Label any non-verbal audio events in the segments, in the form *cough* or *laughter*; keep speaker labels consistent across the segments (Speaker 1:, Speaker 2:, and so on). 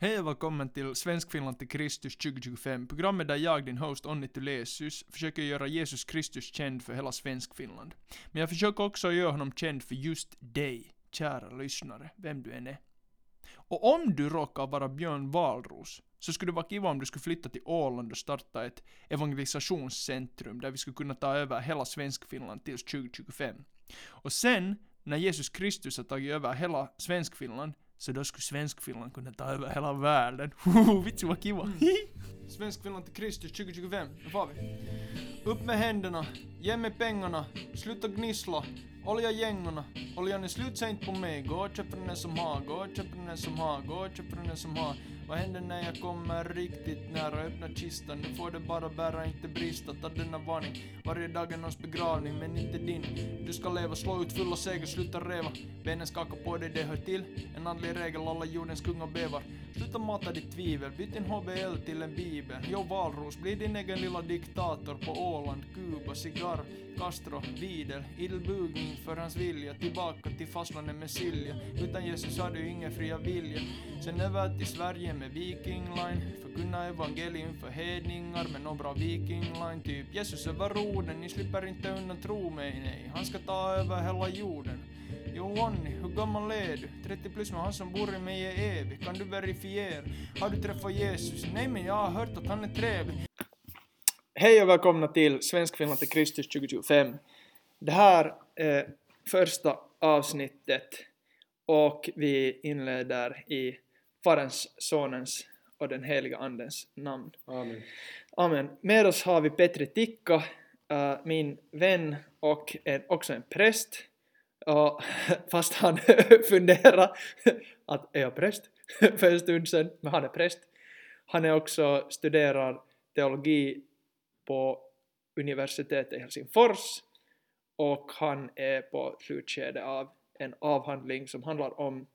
Speaker 1: Hej och välkommen till Svenskfinland till Kristus 2025, programmet där jag, din host Onni Tulesius, försöker göra Jesus Kristus känd för hela Svenskfinland. Men jag försöker också göra honom känd för just dig, kära lyssnare, vem du än är. Och om du råkar vara Björn Wahlroos, så skulle det vara kiva om du skulle flytta till Åland och starta ett evangelisationscentrum där vi skulle kunna ta över hela Svenskfinland tills 2025. Och sen, när Jesus Kristus har tagit över hela Svenskfinland, så då skulle Svenskfinland kunna ta över hela världen. *laughs* Vitsi vad kiva! *laughs* Svenskfinland till Kristus 2025, nu far vi. Upp med händerna, ge mig pengarna, sluta gnissla, olja gängorna, oljan är slut, säg inte på mig, gå och köp den som har, gå och köp den som har, gå och köp den som har. Vad händer när jag kommer riktigt nära, öppna kistan, nu får det bara bära, inte brista, ta denna varning. Varje dag är någons begravning, men inte din. Du ska leva, slå ut fulla seger, sluta reva. Benen skakar på dig, det hör till. En andlig regel, alla jordens kungar bevar. Sluta mata ditt tvivel, byt din HBL till en bil bibel. Jo Valros, bli din egen lilla diktator på Åland, Kuba, cigarr, Castro, Videl, idel bugning för hans vilja, tillbaka till fastlandet med Silja. Utan Jesus har du ingen fria vilja. Sen över till Sverige med Viking Line, förkunna evangelium för hedningar med några Viking Line, typ Jesus över roden, ni slipper inte undan tro mig, nej, han ska ta över hela jorden. Jo Onni, hur gammal är du? 30 plus men han som bor i mig är evig. Kan du verifiera? Har du träffat Jesus? Nej men jag har hört att han är trevlig. Hej och välkomna till Svenskfinland till Kristus 2025. Det här är första avsnittet och vi inleder i Faderns, Sonens och den heliga Andens namn.
Speaker 2: Amen.
Speaker 1: Amen. Med oss har vi Petri Tikka, äh, min vän och en, också en präst. Och, *laughs* fast han *laughs* funderar att är jag präst *laughs* för en stund sedan, men han är präst. Han är också studerar teologi på universitetet i Helsingfors och han är på slutskedet av en avhandling som handlar om,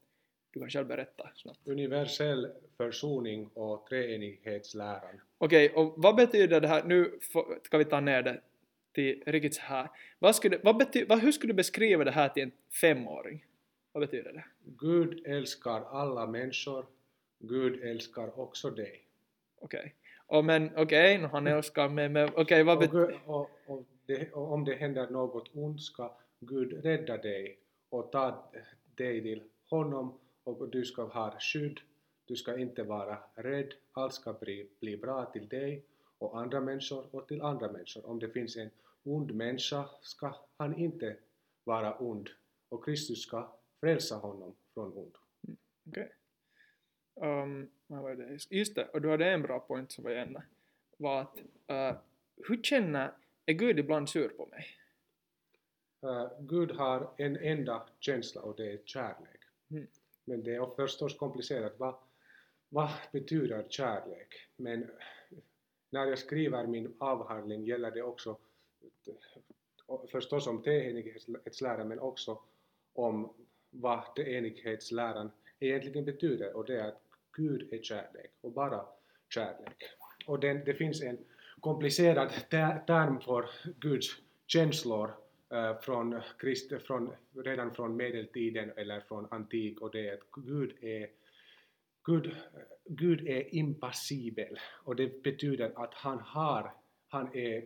Speaker 1: du kan själv berätta snabbt.
Speaker 2: Universell försoning och treenighetsläran.
Speaker 1: Okej, och vad betyder det här, nu ska vi ta ner det till riktigt så här. Vad skulle, vad bety, vad, hur skulle du beskriva det här till en femåring? Vad betyder det?
Speaker 2: Gud älskar alla människor. Gud älskar också dig.
Speaker 1: Okej. Och men okej, okay, han älskar mig, men okej, vad
Speaker 2: Och,
Speaker 1: betyder...
Speaker 2: Och, och, det, och om det händer något ont ska Gud rädda dig och ta dig till honom och du ska ha skydd. Du ska inte vara rädd. Allt ska bli, bli bra till dig och andra människor och till andra människor. Om det finns en ond människa ska han inte vara ond och Kristus ska frälsa honom från ond.
Speaker 1: Okej. Um, vad var det? Just det, och du hade en bra point som var igen var att uh, hur känner, är Gud ibland sur på mig?
Speaker 2: Eh, Gud har en enda känsla och det är kärlek.
Speaker 1: Mm.
Speaker 2: Men det är förstås komplicerat. Vad, vad betyder kärlek? Men när jag skriver min avhandling gäller det också förstås om treenighetsläran men också om vad treenighetsläran egentligen betyder och det är att Gud är kärlek och bara kärlek. Och den, det finns en komplicerad ter- term för Guds känslor eh, från, Krist, från, redan från medeltiden eller från antik och det är att Gud är, Gud, Gud är impassibel och det betyder att han har, han är,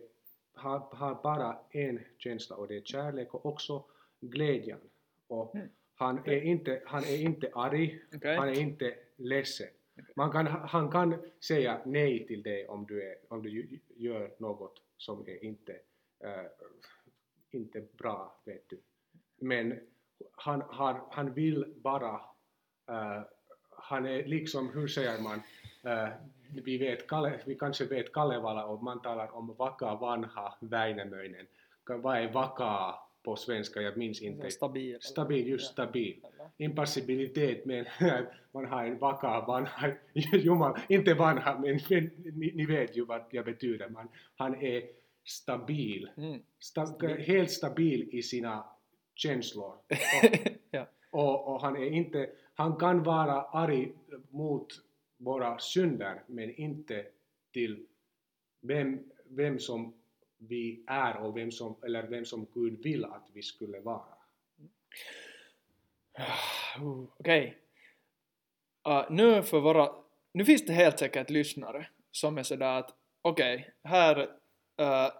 Speaker 2: har, har bara en känsla och det är kärlek och också glädjen. Och
Speaker 1: Mm.
Speaker 2: han, är inte, han är inte arg,
Speaker 1: Okej.
Speaker 2: han är inte ledsen. Man kan, han kan säga nej till dig om du, är, om du gör något som är inte, eh, inte bra, vet du. Men han, har, han vill bara, eh, han är liksom, hur säger man, eh, vi, vet, vi kanske vet Kalevala och man talar om vaka vanha Väinämöinen. Vad är vaka på svenska? Jag minns inte.
Speaker 1: Stabil.
Speaker 2: Stabil, just stabil impassibilitet men *laughs* man har en vakaa vanha, *laughs* jumal, inte vanha men, men ni, ni vet ju vad jag betyder, man, han är stabil,
Speaker 1: Mm.
Speaker 2: sta, helt stabil i sina känslor *laughs*
Speaker 1: ja.
Speaker 2: och, och han är inte, han kan vara arg mot våra synder men inte till vem, vem som vi är och vem som, eller vem som Gud vill att vi skulle vara.
Speaker 1: Ah, okej. Okej. Uh, nu för våra nu finns det helt säkert lyssnare som är sådär att okej, här uh,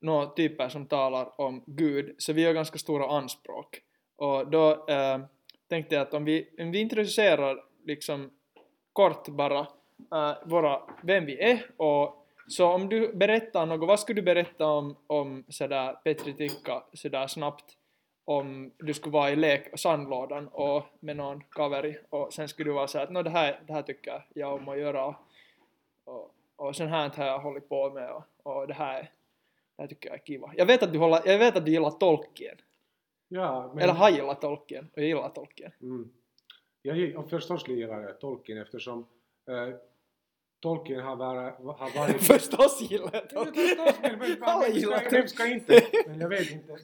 Speaker 1: några typer som talar om Gud, så vi har ganska stora anspråk. Och då uh, tänkte jag att om vi, om vi introducerar liksom kort bara uh, våra, vem vi är och så om du berättar något, vad skulle du berätta om, om sådär Petri Tikka sådär snabbt om du skulle vara i lek sandlådan och med någon kaveri och sen skulle du vara såhär att no, det, här, det här tycker jag om att göra och, och sen här har jag hållit på med och, och det här det här tycker jag är kiva. Jag vet att du, håller, jag vet att du gillar Tolkien.
Speaker 2: Ja, men...
Speaker 1: Eller har gillat Tolkien och jag gillar Tolkien.
Speaker 2: Mm. Jag, förstås gillar jag Tolkien eftersom äh, Tolkien har varit... Har varit... *laughs*
Speaker 1: förstås gillar jag Tolkien!
Speaker 2: Alla gillar Tolkien! Vem ska inte? Men jag vet inte.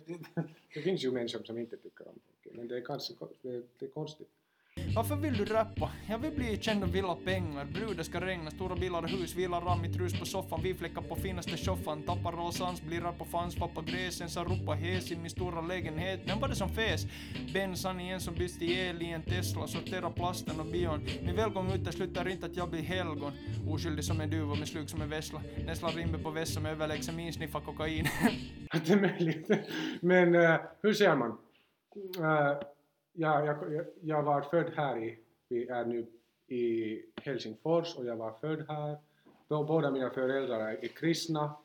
Speaker 2: Det finns ju människor som inte tycker om Tolkien. Men det är kanske det, det är konstigt.
Speaker 1: Varför vill du rappa? Jag vill bli känd och vill ha pengar. Brudar ska regna, stora bilar och hus, vilar ram mitt rus på soffan, vi fläckar på finaste soffan, tappar råsans, blir på fans, pappa gräsen, sa ropa hes i min stora lägenhet. Vem var det som fes? Bensan igen som byts till el i en Tesla, sortera plasten och bion. Min välgång utesluter inte att jag blir helgon. Oskyldig som en duva med slug som en vessla. Näsla rimmer på vässa med överlägsen min sniffa kokain. *laughs*
Speaker 2: det är möjligt. Men uh, hur ser man? Uh, ja, jag, jag var född här i, vi är nu i Helsingfors och jag var född här. Båda mina föräldrar är kristna.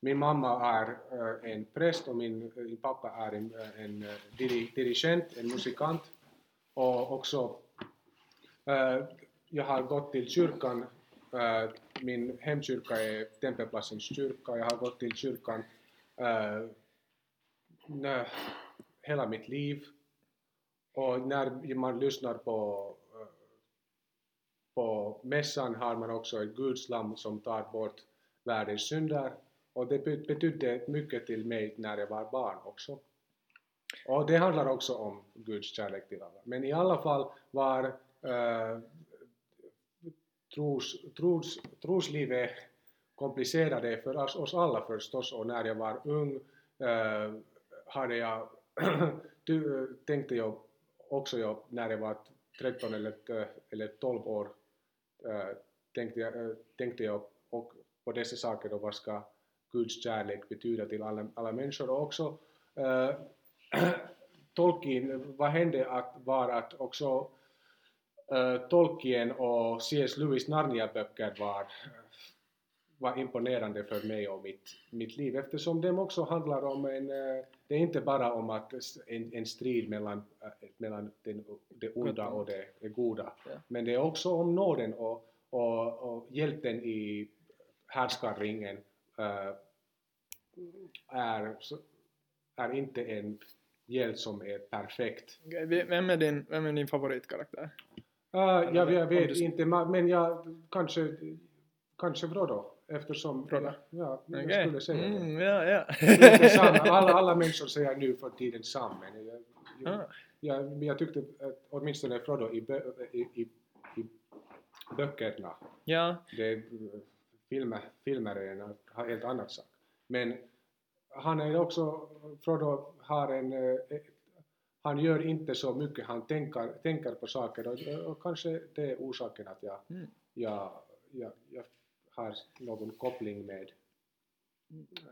Speaker 2: Min mamma är eh, en präst och min, eh, min pappa är en, eh, en dirigent, en musikant. Och också, äh, jag har gått till kyrkan, min hemkyrka är Tempelplatsens kyrka, jag har gått till kyrkan hela mitt liv och när man lyssnar på, eh, på mässan har man också ett gudslamm som tar bort världens synder och det betydde mycket till mig när jag var barn också. Och det handlar också om Guds kärlek till alla. Men i alla fall var äh, tros, tros, troslivet komplicerade för oss, oss alla förstås och när jag var ung äh, hade jag, *clears throat* tänkte jag också jag, när jag var 13 eller, eller 12 år tänkte jag, tänkte jag och på dessa saker och vad ska Guds kärlek betyda till alla, alla människor och också äh, *clears throat* Tolkien, vad hände att, var att också äh, Tolkien och C.S. Lewis Narnia-böcker var, var imponerande för mig och mitt, mitt liv eftersom de också handlar om en äh, det är inte bara om att en, en strid mellan, äh, mellan den, det onda och det, goda, ja. men det är också om nåden och, och, och hjälten i härskarringen äh, är, är inte en hjälte som är perfekt.
Speaker 1: Vem är din, vem är din favoritkaraktär?
Speaker 2: Uh, jag, jag vet inte, men jag kanske, kanske Frodo eftersom
Speaker 1: Frodo.
Speaker 2: Ja, jag okay. skulle säga
Speaker 1: mm, det. Ja, ja. *laughs*
Speaker 2: alla, alla människor säger nu för tiden Sam, men jag, jag, ah. jag, jag tyckte att åtminstone Frodo i, i, i, i böckerna,
Speaker 1: ja.
Speaker 2: det, filmer, filmer är en helt annan sak. Men han är också, Frodo har en, eh, han gör inte så mycket, han tänker, tänker på saker och, och kanske det är orsaken att jag, mm. jag, jag, jag har någon koppling med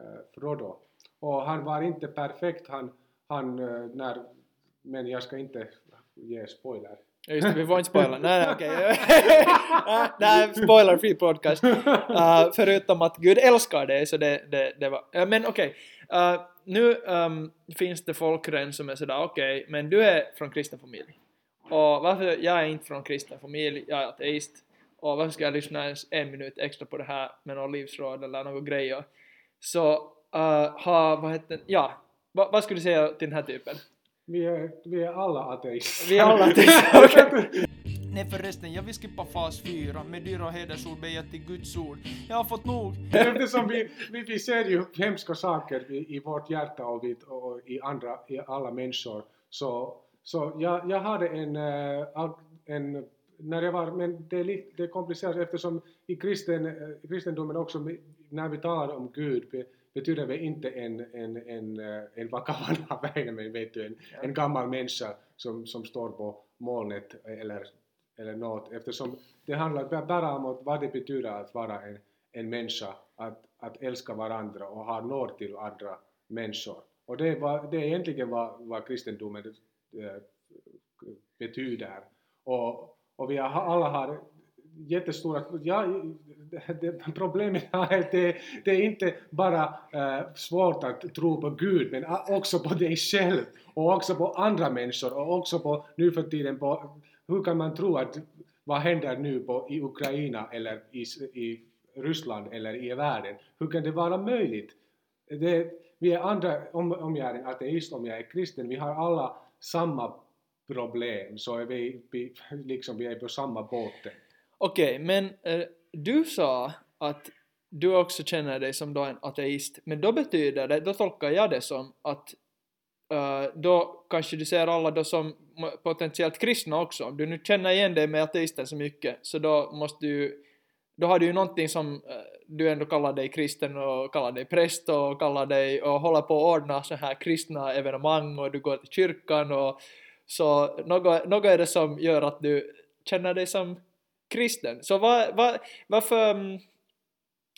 Speaker 2: äh, Frodo. Och han var inte perfekt, han, han äh, när, men jag ska inte ge spoiler.
Speaker 1: Just det, vi får inte spoila. Nej, okej. Okay. *laughs* Nej, spoiler free podcast. Uh, förutom att Gud älskar dig, så det, det, det var... Uh, men okej. Okay. Uh, nu um, finns det folk redan som är sådär okej, okay, men du är från kristen familj. Och varför jag är inte från kristen familj, jag är ateist och varför ska jag lyssna ens en minut extra på det här med någon livsråd eller några grejer. Så uh, ha, vad heter ja, va, vad skulle du säga till den här typen?
Speaker 2: Vi är, vi är alla ateister.
Speaker 1: Vi är alla *laughs* ateister, okej. Okay. Nej förresten, jag vill skippa fas 4 med dyra hedersord be till Guds ord. Jag har fått nog.
Speaker 2: Eftersom vi, vi, vi ser ju hemska saker i, i vårt hjärta och, vi, och i, andra, i alla människor så, så jag, jag hade en, uh, en när jag var, men det är, lite, det är komplicerat eftersom i, kristen, i kristendomen också, när vi talar om Gud, betyder det inte en, en, en, eh, en vakavana, men vet du, en, en gammal människa som, som står på molnet eller, eller något eftersom det handlar bara om vad det betyder att vara en, en människa, att, att älska varandra och ha nåd till andra människor. Och det, var, det är egentligen vad, vad kristendomen eh, betyder. Och, och vi har, alla har jättestora... Ja, det, problemet är att det, det är inte bara äh, svårt att tro på Gud, men också på dig själv och också på andra människor och också på nu för tiden på hur kan man tro att vad händer nu på, i Ukraina eller i, i Ryssland eller i världen? Hur kan det vara möjligt? Det, vi är andra, om, om jag är en ateist, om jag är kristen, vi har alla samma problem, så är vi, vi, liksom, vi är på samma båten.
Speaker 1: Okej, okay, men eh, du sa att du också känner dig som då en ateist, men då betyder det, då tolkar jag det som att eh, då kanske du ser alla då som potentiellt kristna också. Om du nu känner igen dig med ateisten så mycket, så då måste du då har du ju någonting som eh, du ändå kallar dig kristen och kallar dig präst och kallar dig och håller på att ordna så här kristna evenemang och du går till kyrkan och så något, något är det som gör att du känner dig som kristen. Så vad, vad, varför... Mm,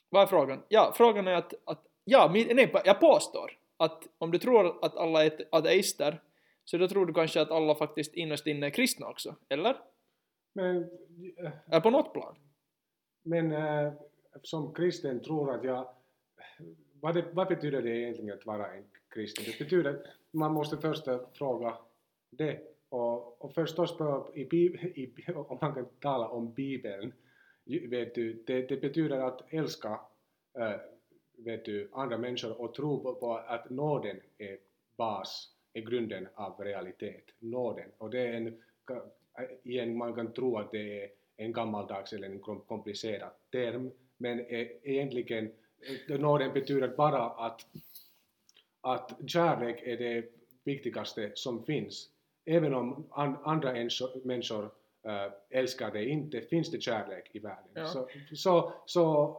Speaker 1: vad är frågan? Ja, frågan är att, att ja, nej, jag påstår att om du tror att alla är ateister så då tror du kanske att alla faktiskt innerst inne är kristna också, eller?
Speaker 2: Men...
Speaker 1: Äh, på något plan?
Speaker 2: Men äh, som kristen tror att jag... Vad, det, vad betyder det egentligen att vara en kristen? Det betyder att man måste först fråga det. Och, och förstås på, i, i, om man kan tala om Bibeln, vet du, det, det betyder att älska äh, vet du, andra människor och tro på, på att nåden är bas, är grunden av realitet. Nåden. Och det är en, igen, man kan tro att det är en gammaldags eller en komplicerad term, men e, egentligen eh, nåden betyder bara att, att kärlek är det viktigaste som finns. Även om an, andra människor äh, älskar dig inte, finns det kärlek i världen. Ja. Så, så, så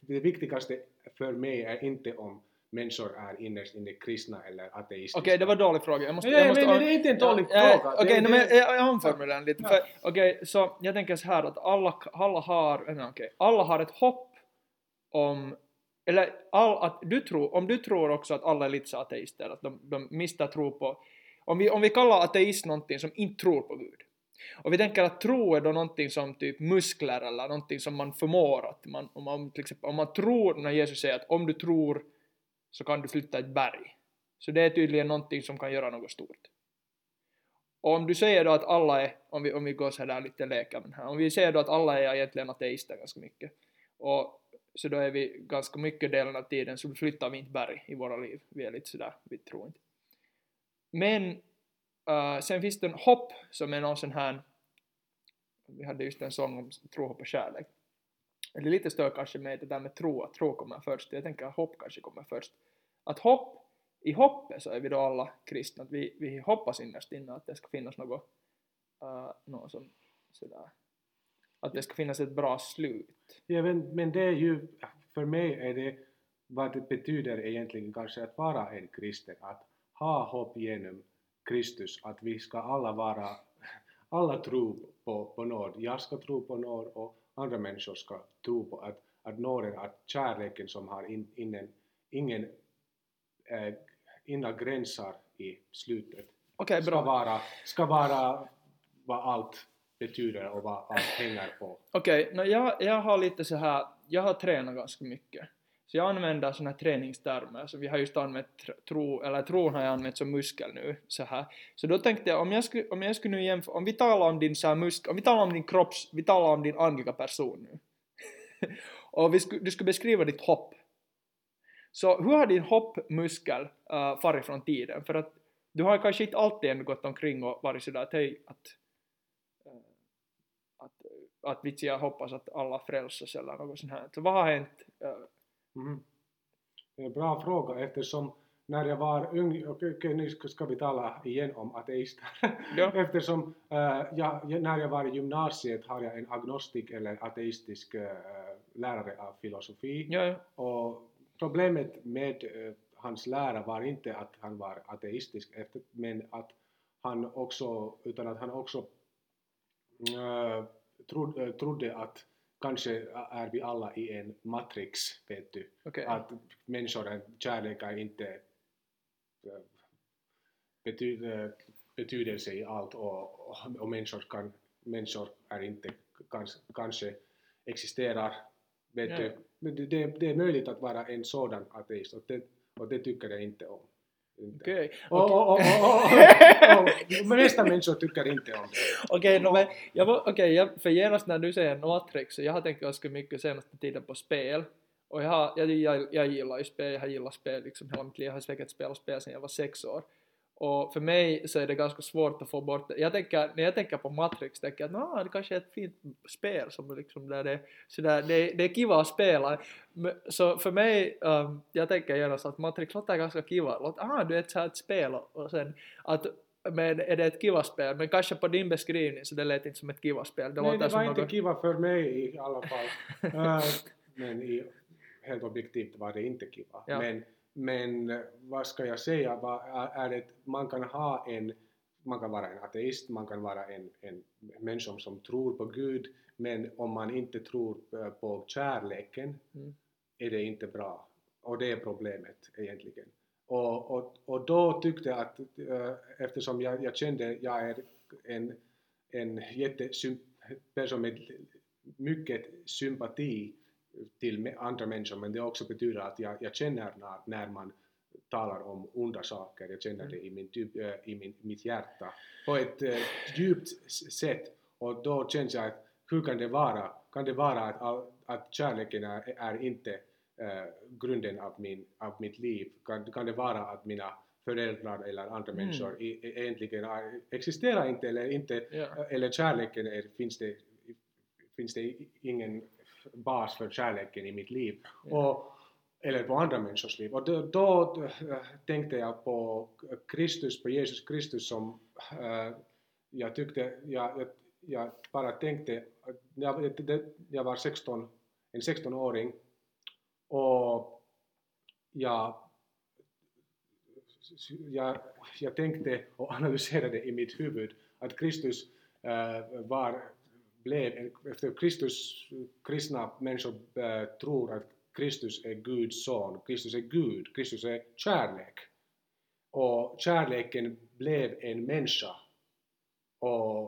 Speaker 2: det viktigaste för mig är inte om människor är innerst inne kristna eller ateistiska.
Speaker 1: Okej, okay, det var en dålig fråga. Jag
Speaker 2: måste, nej, jag måste, nej, det är inte en dålig ja, fråga.
Speaker 1: Okej, okay, men jag, jag omformulerar den lite. Ja. Okej, okay, så jag tänker så här att alla, alla har, nej, okay, alla har ett hopp om eller all, att du tror, om du tror också att alla är lite så ateister, att de, de mister tro på, om vi, om vi kallar ateist någonting som inte tror på Gud, och vi tänker att tro är då någonting som typ muskler eller någonting som man förmår att man, om man till exempel, om man tror, när Jesus säger att om du tror så kan du flytta ett berg. Så det är tydligen någonting som kan göra något stort. Och om du säger då att alla är, om vi, om vi går så där lite leker här, om vi säger då att alla är egentligen ateister ganska mycket, och så då är vi ganska mycket delen av tiden så flyttar vi inte berg i våra liv, vi är lite sådär, vi tror inte. Men Uh, sen finns det en hopp som är någon sån här, vi hade just en sång om tro, hopp och kärlek. Det är lite stör kanske med det där med tro, att tro kommer först. Jag tänker att hopp kanske kommer först. Att hopp, i hoppet så är vi då alla kristna, att vi, vi hoppas innerst inne att det ska finnas något, äh, uh, något som sådär, att det ska finnas ett bra slut.
Speaker 2: Ja, men, men det är ju, för mig är det vad det betyder egentligen kanske att vara en kristen, att ha hopp genom Kristus, att vi ska alla vara, alla tro på, på nåd. Jag ska tro på nåd och andra människor ska tro på att, att nåden, att kärleken som har in, ingen, ingen äh, inga gränser i slutet
Speaker 1: okay,
Speaker 2: ska, vara, ska vara vad allt betyder och vad allt hänger på.
Speaker 1: Okej, okay, no, jag, jag har lite så här, jag har tränat ganska mycket så jag använder såna här träningstermer, så vi har just använt tro, eller tron har jag använt som muskel nu, så här. Så då tänkte jag, om jag skulle, om jag skulle nu jämföra, om vi talar om din så här muskel, om vi talar om din kropps, vi talar om din andliga person nu. *laughs* och vi sku, du skulle beskriva ditt hopp. Så hur har din hoppmuskel uh, farit från tiden? För att du har kanske inte alltid ändå gått omkring och varit sådär att hej, att, uh, att, att, att jag hoppas att alla frälsas eller något sånt här. Så vad har hänt? Uh,
Speaker 2: Mm. Det är en bra fråga eftersom när jag var ung, okej okay, nu ska vi tala igen om ateister, *laughs* ja. eftersom äh, jag, när jag var i gymnasiet har jag en agnostik eller ateistisk äh, lärare av filosofi
Speaker 1: ja, ja.
Speaker 2: och problemet med äh, hans lära var inte att han var ateistisk efter, men att han också, utan att han också trod, uh, trodde att kanske är vi alla i en matrix, vet du.
Speaker 1: Okej.
Speaker 2: Att människor, är, kärlek är inte uh, betyder, betydelse i allt och, och, och människor, kan, människor är inte kans, kanske existerar. Vet
Speaker 1: Ja.
Speaker 2: du. Det, det, det är möjligt att vara en sådan ateist och det, och det tycker jag inte om.
Speaker 1: Okej. *laughs*
Speaker 2: Men nästa människor tycker inte om det.
Speaker 1: Okej, no, men jag, var- okej, jag, för genast när du säger Matrix, så jag har tänkt ganska mycket senaste tiden på spel. Och jag, har, jag, jag, jag gillar ju spel, jag har gillat spel liksom hela mitt liv, jag har säkert spelat spel sedan jag var sex år. Och för mig så är det ganska svårt att få bort det. Jag tänker, när jag tänker på Matrix tänker jag att "Nå, det kanske är ett fint spel som liksom där det, sådär, det, det är kiva att spela. Så för mig, um, jag tänker genast att Matrix låter ganska kiva. Låter, ah, du är ett så ett spel och, sen att men är det ett kiva spel? Men kanske på din beskrivning så det lät inte som ett kiva spel. Det
Speaker 2: Nej, det var inte
Speaker 1: något...
Speaker 2: kiva för mig i alla fall. *laughs* Eh, men i, helt objektivt var det inte kiva.
Speaker 1: Ja.
Speaker 2: Men, men vad ska jag säga, är, det, man kan ha en, man kan vara en ateist, man kan vara en, en människa som tror på Gud, men om man inte tror eh, på kärleken
Speaker 1: Mm.
Speaker 2: är det inte bra. Och det är problemet egentligen. Och, och, och då tyckte jag att eh, eftersom jag, jag kände jag är en, en jättesym, person med mycket sympati till andra människor men det också betyder att jag, jag känner när, när man talar om onda saker, jag känner det i, min, typ, eh, i min, mitt hjärta på ett eh, djupt sätt och då känns jag att hur kan det vara, kan det vara att, att kärleken är, är inte eh, grunden av, min, av mitt liv? Kan, kan det vara att mina föräldrar eller andra
Speaker 1: Mm.
Speaker 2: människor i, egentligen existerar inte eller inte
Speaker 1: Ja.
Speaker 2: eller kärleken är, finns, det, finns det ingen bas för kärleken i mitt liv
Speaker 1: Ja.
Speaker 2: och, eller på andra människors liv. Och då, då äh, tänkte jag på Kristus, på Jesus Kristus som äh, jag tyckte, jag, jag, jag bara tänkte, jag, jag, var 16, en 16-åring och jag jag, jag tänkte och analyserade i mitt huvud att Kristus eh, var, blev, en- efter Kristus, kristna människor äh, tror att Kristus är Guds son, Kristus är Gud, Kristus är kärlek. Och kärleken blev en människa. Och,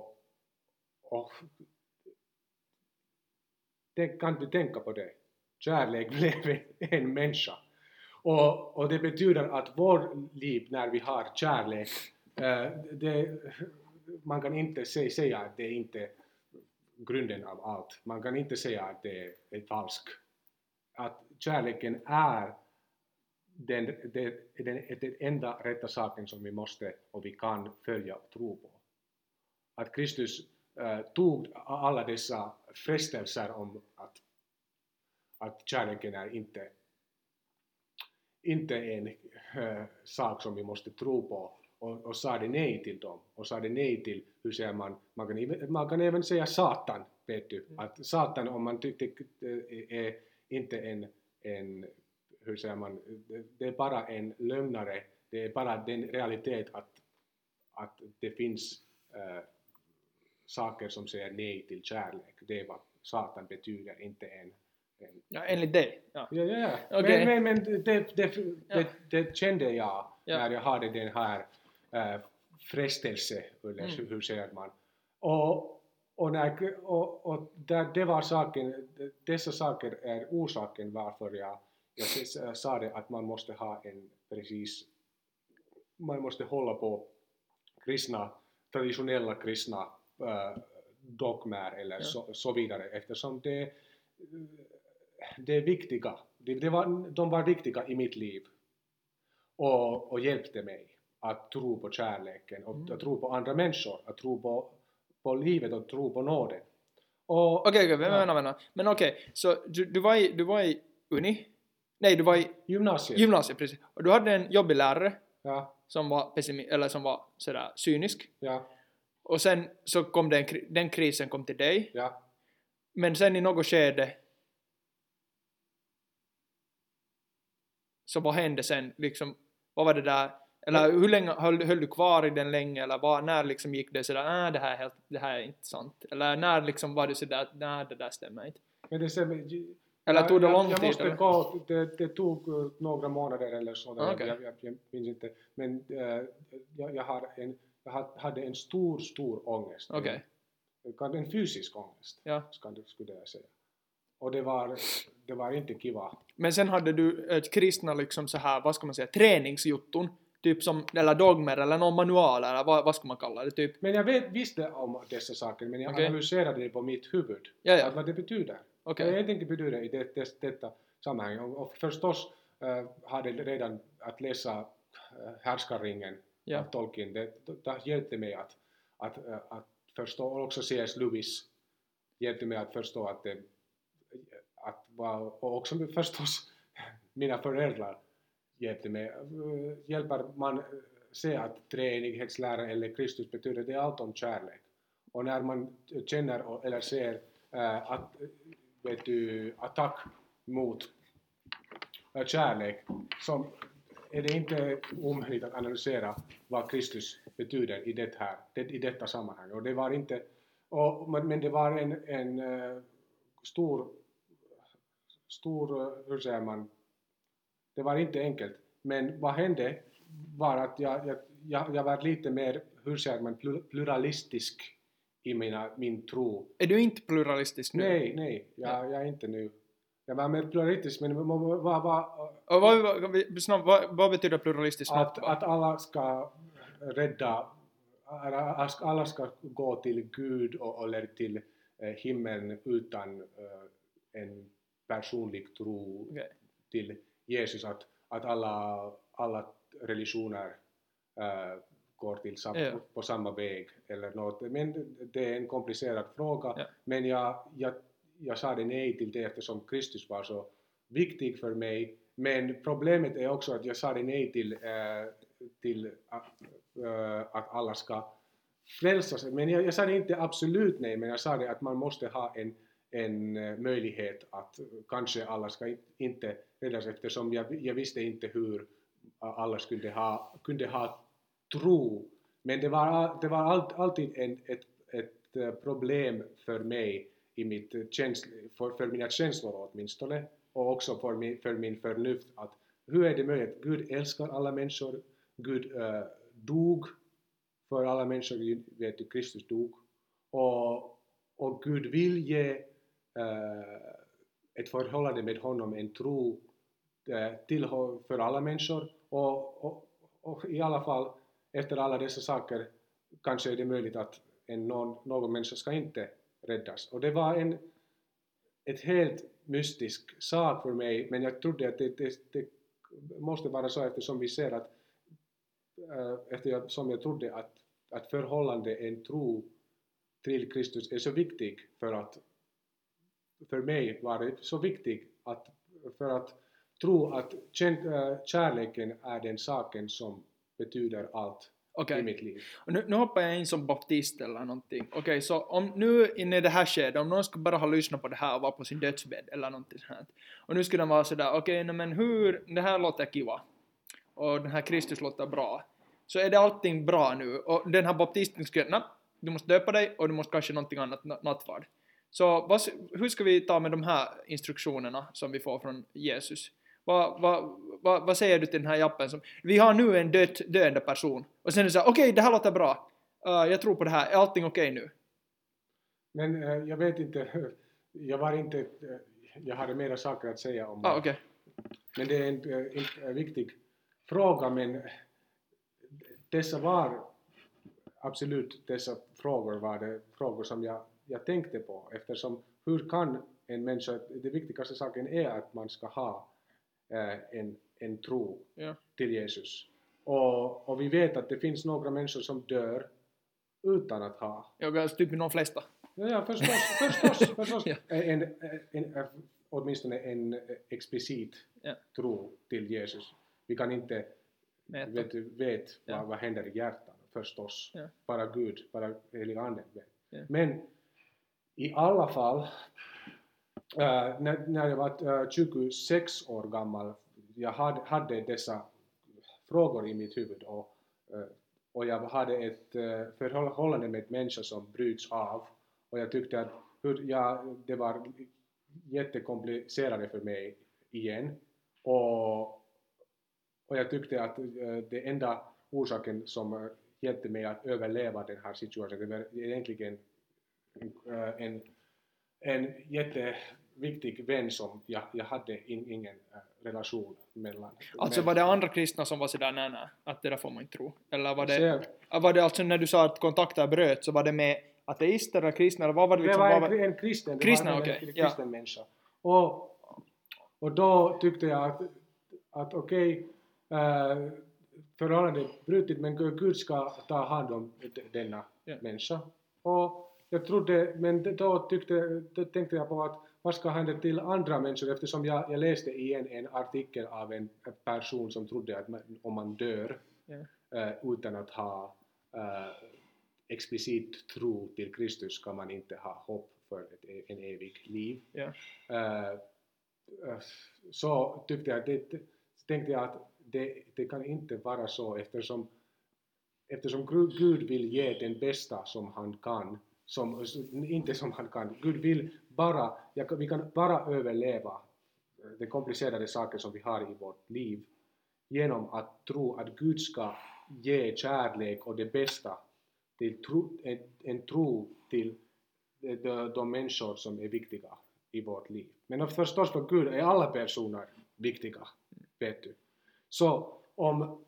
Speaker 2: och det, kan du tänka på det? Kärlek *laughs* blev en, människa. Och, och det betyder att vår liv när vi har kärlek, äh, det, man kan inte säga att det är inte grunden av allt. Man kan inte säga att det är, är falskt. Att kärleken är den, den, den, den enda rätta saken som vi måste och vi kan följa och tro på. Att Kristus äh, tog alla dessa frestelser om att, att kärleken är inte inte en äh, sak som vi måste tro på och, och sa det nej till dem och sa det nej till, hur säger man, man kan, man kan även säga Satan, vet du, att Satan om man tyckte äh, är inte en, en, hur säger man, det är bara en lögnare, det är bara den realitet att, att det finns äh, saker som säger nej till kärlek, det är vad Satan betyder, inte en,
Speaker 1: Ja, enligt dig. Ja.
Speaker 2: Ja, ja.
Speaker 1: Okej.
Speaker 2: Men, men, men det, det, det, det kände jag
Speaker 1: Ja.
Speaker 2: när jag hade den här äh, frestelse, eller
Speaker 1: Mm.
Speaker 2: hur säger man. Och, och, när, och, och där, det var saken, dessa saker är orsaken varför jag, jag sa det att man måste ha en precis, man måste hålla på kristna, traditionella kristna äh, dogmer eller
Speaker 1: Ja.
Speaker 2: så, så vidare eftersom det det är viktiga. Det, det var, de var viktiga i mitt liv och, och hjälpte mig att tro på kärleken och
Speaker 1: Mm.
Speaker 2: att tro på andra människor, att tro på, på livet och tro på nåden.
Speaker 1: Okej, okej,
Speaker 2: Ja.
Speaker 1: vänta, vänta. Men okej, så du, du, var i, du var i uni? Nej, du var i
Speaker 2: Gymnasiet.
Speaker 1: gymnasiet, precis. Och du hade en jobbig lärare
Speaker 2: ja,
Speaker 1: som var pessimi- eller som var sådär cynisk.
Speaker 2: ja,
Speaker 1: Och sen så kom den, den krisen kom till dig.
Speaker 2: ja.
Speaker 1: Men sen i något skede så vad hände sen? Liksom, vad var det där? Eller hur länge höll, höll du kvar i den länge eller var, när liksom gick det sådär nej det här är helt, det här är inte sant? Eller när liksom var du sådär nej det där stämmer inte?
Speaker 2: Men det ser,
Speaker 1: Eller tog det
Speaker 2: jag,
Speaker 1: lång
Speaker 2: jag
Speaker 1: tid?
Speaker 2: måste
Speaker 1: eller?
Speaker 2: gå, det, det tog eh, några månader eller så,
Speaker 1: Ah, okej.
Speaker 2: jag, jag, jag minns inte. Men eh, jag, jag, har en, jag ha- hade en stor, stor ångest.
Speaker 1: Okej.
Speaker 2: En, en fysisk ångest,
Speaker 1: Ja.
Speaker 2: skulle jag säga. Och det var, det var inte kiva.
Speaker 1: Men sen hade du ett kristna liksom så här, vad ska man säga, träningsjutton, typ som, eller dogmer eller någon manual eller vad, vad ska man kalla det, typ?
Speaker 2: Men jag vet, visste om dessa saker, men jag
Speaker 1: Okej.
Speaker 2: analyserade det på mitt huvud.
Speaker 1: Ja, ja.
Speaker 2: Vad det betyder.
Speaker 1: Okej.
Speaker 2: Vad jag tänker betyder i det, det, detta sammanhang. Och, och förstås uh, hade redan att läsa uh, Härskarringen
Speaker 1: Ja.
Speaker 2: av Tolkien, det, det hjälpte mig att, att, eh, att förstå, och också C.S. Lewis hjälpte mig att förstå att det, att och också förstås *laughs* mina föräldrar hjälpte mig. Eh, Hjälper man eh, se att treenighetslära eller Kristus betyder det är allt om kärlek. Och när man känner eller ser eh, att, vet du, attack mot kärlek så är det inte omöjligt att analysera vad Kristus betyder i, det här, det, i detta sammanhang. Och det var inte, och, men, det var en, en stor, stor, hur säger man, det var inte enkelt. Men vad hände var att jag, jag, jag, jag var lite mer, hur säger man, plur- pluralistisk i mina, min tro.
Speaker 1: Är du inte pluralistisk nu?
Speaker 2: Nej, nej, jag, jag är inte nu. Jag var mer pluralistisk, men vad, vad, vad,
Speaker 1: vad, vad, vad, betyder pluralistiskt
Speaker 2: att, att alla ska rädda, alla ska gå till Gud och, eller till eh, himlen utan eh, en personlig tro till Jesus, att, att alla, alla religioner eh, går till sam,
Speaker 1: Ja.
Speaker 2: på, samma väg eller något. Men det är en komplicerad fråga,
Speaker 1: Ja.
Speaker 2: men jag, jag, jag sa det nej till det eftersom Kristus var så viktig för mig. Men problemet är också att jag sa det nej till, eh, till att, eh, att alla ska frälsas. Men jag, jag sa det inte absolut nej, men jag sa det att man måste ha en, en eh, möjlighet att kanske alla ska in- inte räddas eftersom jag, jag visste inte hur alla skulle ha, kunde ha tro. Men det var, det var allt, alltid en, ett, ett problem för mig i mitt känsl, för, för mina känslor åtminstone och också för min, för min förnuft att hur är det möjligt? Gud älskar alla människor, Gud äh, dog för alla människor, vet du, Kristus dog och, och Gud vill ge äh, ett förhållande med honom, en tro Eh, tillhör till, för alla människor och, och, och i alla fall efter alla dessa saker kanske är det möjligt att en, någon, någon människa ska inte räddas. Och det var en ett helt mystisk sak för mig, men jag trodde att det, det, det måste vara så eftersom vi ser att eh, eftersom jag trodde att, att förhållande, en tro till Kristus är så viktig för att för mig var det så viktigt att för att tro att eh, kärleken är den saken som betyder allt
Speaker 1: Okej.
Speaker 2: i mitt liv.
Speaker 1: Och nu, nu hoppar jag in som baptist eller någonting. Okej, så om nu inne i det här skedet, om någon skulle bara ha lyssnat på det här och vara på sin dödsbädd eller någonting sånt. Och nu skulle de vara sådär, okej, nej men hur, det här låter kiva. Och den här Kristus låter bra. Så är det allting bra nu? Och den här baptisten skulle, nej, du måste döpa dig och du måste kanske någonting annat, na- nattvard. Så vad, hur ska vi ta med de här instruktionerna som vi får från Jesus? Vad, vad, vad, vad säger du till den här jappen som, vi har nu en död, döende person. Och sen är det så här, okej det här låter bra, Uh, jag tror på det här, är allting okej nu?
Speaker 2: Men eh, jag vet inte, *laughs* jag var inte, eh, jag hade mera saker att säga om
Speaker 1: Ah, okej.
Speaker 2: Men det är en, en, en viktig fråga, men dessa var absolut dessa frågor var det frågor som jag, jag tänkte på. Eftersom hur kan en människa, det viktigaste saken är att man ska ha eh, en, en tro
Speaker 1: Ja.
Speaker 2: till Jesus. Och, och vi vet att det finns några människor som dör utan att ha
Speaker 1: Jag är typ de flesta.
Speaker 2: Ja, ja förstås, förstås, *laughs* förstås.
Speaker 1: Ja.
Speaker 2: En, en, en, åtminstone en explicit
Speaker 1: Ja.
Speaker 2: tro till Jesus. Vi kan inte
Speaker 1: Mäta.
Speaker 2: vet, vet
Speaker 1: Ja.
Speaker 2: vad, vad händer i hjärtan förstås.
Speaker 1: Ja.
Speaker 2: Bara Gud, bara heliga anden vet.
Speaker 1: Ja.
Speaker 2: Men i alla fall, äh, när, när jag var äh, 26 år gammal, jag hade, hade dessa frågor i mitt huvud och, eh, och jag hade ett äh, förhållande med människor som bryts av och jag tyckte att hur, ja, det var jättekomplicerat för mig igen och, och jag tyckte att eh, det enda orsaken som hjälpte mig att överleva den här situationen det var egentligen en, en jätteviktig vän som jag, jag hade in, ingen eh, relation mellan.
Speaker 1: Alltså var det andra kristna som var sådär nej nej, att det där får man inte tro? Eller var det,
Speaker 2: Så-
Speaker 1: var det alltså när du sa att kontakter bröt så var det med ateister eller kristna eller vad var det
Speaker 2: Det
Speaker 1: liksom?
Speaker 2: var
Speaker 1: vad
Speaker 2: en, en kristen, det
Speaker 1: Kristna,
Speaker 2: var en,
Speaker 1: okej,
Speaker 2: en
Speaker 1: ja.
Speaker 2: kristen människa. Och, och då tyckte jag att, att okej, äh, förhållandet brutit men Gud ska ta hand om denna
Speaker 1: Ja.
Speaker 2: människa. Och jag trodde, men då, tyckte, då tänkte jag på att vad ska hända till andra människor eftersom jag, jag läste igen en artikel av en person som trodde att man, om man dör
Speaker 1: Ja.
Speaker 2: eh, utan att ha eh, explicit tro till Kristus ska man inte ha hopp för ett, e- en evig liv.
Speaker 1: Ja.
Speaker 2: Eh, eh, så tyckte jag, det, tänkte jag att det, det kan inte vara så eftersom, eftersom Gud Gud vill ge den bästa som han kan, som, inte som han kan, Gud vill bara, jag, vi kan bara överleva eh, de komplicerade saker som vi har i vårt liv genom att tro att Gud ska ge kärlek och det bästa till tro, en, en tro till de, de, de människor som är viktiga i vårt liv. Men förstås för Gud är alla personer viktiga, vet du. Så om,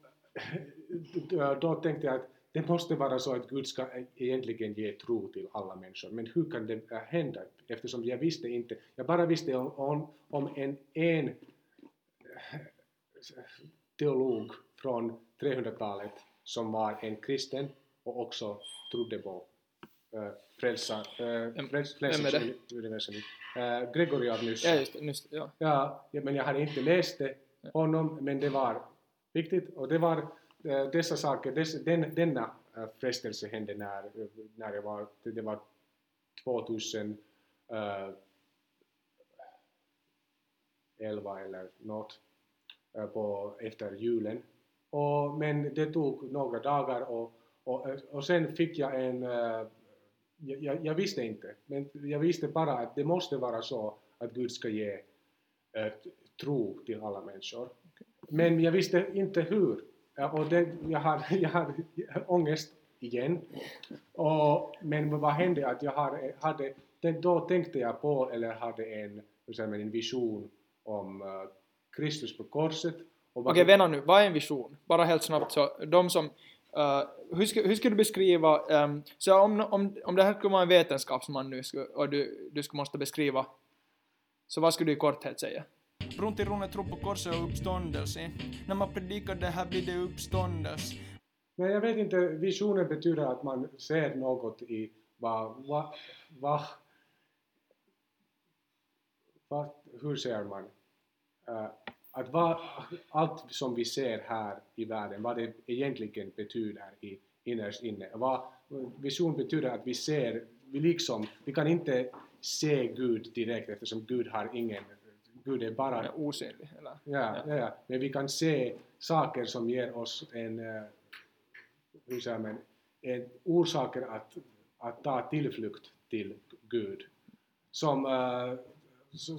Speaker 2: *laughs* då tänkte jag att det måste vara så att Gud ska egentligen ge tro till alla människor. Men hur kan det hända? Eftersom jag visste inte, jag bara visste om, om, om en, en teolog från 300-talet som var en kristen och också trodde på uh, frälsa,
Speaker 1: Vem-
Speaker 2: fräls, frälsningsuniversum. Uh, Gregory av Nyssa.
Speaker 1: Ja just just, ja.
Speaker 2: Ja, men jag hade inte läst det, honom, men det var viktigt och det var dessa saker, dess, den, denna uh, frestelse hände när, eh, när jag var, det, var 2011 eller något eh, på, efter julen. Och, men det tog några dagar och, och, och sen fick jag en, eh, jag, jag, visste inte, men jag visste bara att det måste vara så att Gud ska ge eh, tro till alla människor. Men jag visste inte hur. Ja, Och det, jag, har *laughs* jag har ångest igen. Och, men vad hände att jag har, hade då tänkte jag på, eller hade en, en vision om eh, Kristus på korset. Okej, okay,
Speaker 1: Okej, vänta nu, vad är en vision? Bara helt snabbt så, de som... Uh, hur, ska, hur skulle du beskriva... um, så om, om, om det här skulle vara en vetenskapsman nu och du, du skulle måste beskriva, så vad skulle du i korthet säga?
Speaker 3: Bruntirone tror på korset och uppståndelse. När man predikar det här blir det uppståndelse.
Speaker 2: Men jag vet inte, visionen betyder att man ser något i vad, vad, vad, vad hur ser man? Uh, att vad, allt som vi ser här i världen, vad det egentligen betyder i innerst inne. Vad, vision betyder att vi ser, vi liksom, vi kan inte se Gud direkt eftersom Gud har ingen, Gud är bara
Speaker 1: Han är osynlig, eller?
Speaker 2: Ja, ja. Ja, men vi kan se saker som ger oss en, eh, hur säger man, en orsaker att, att ta tillflykt till Gud. Som, eh, så,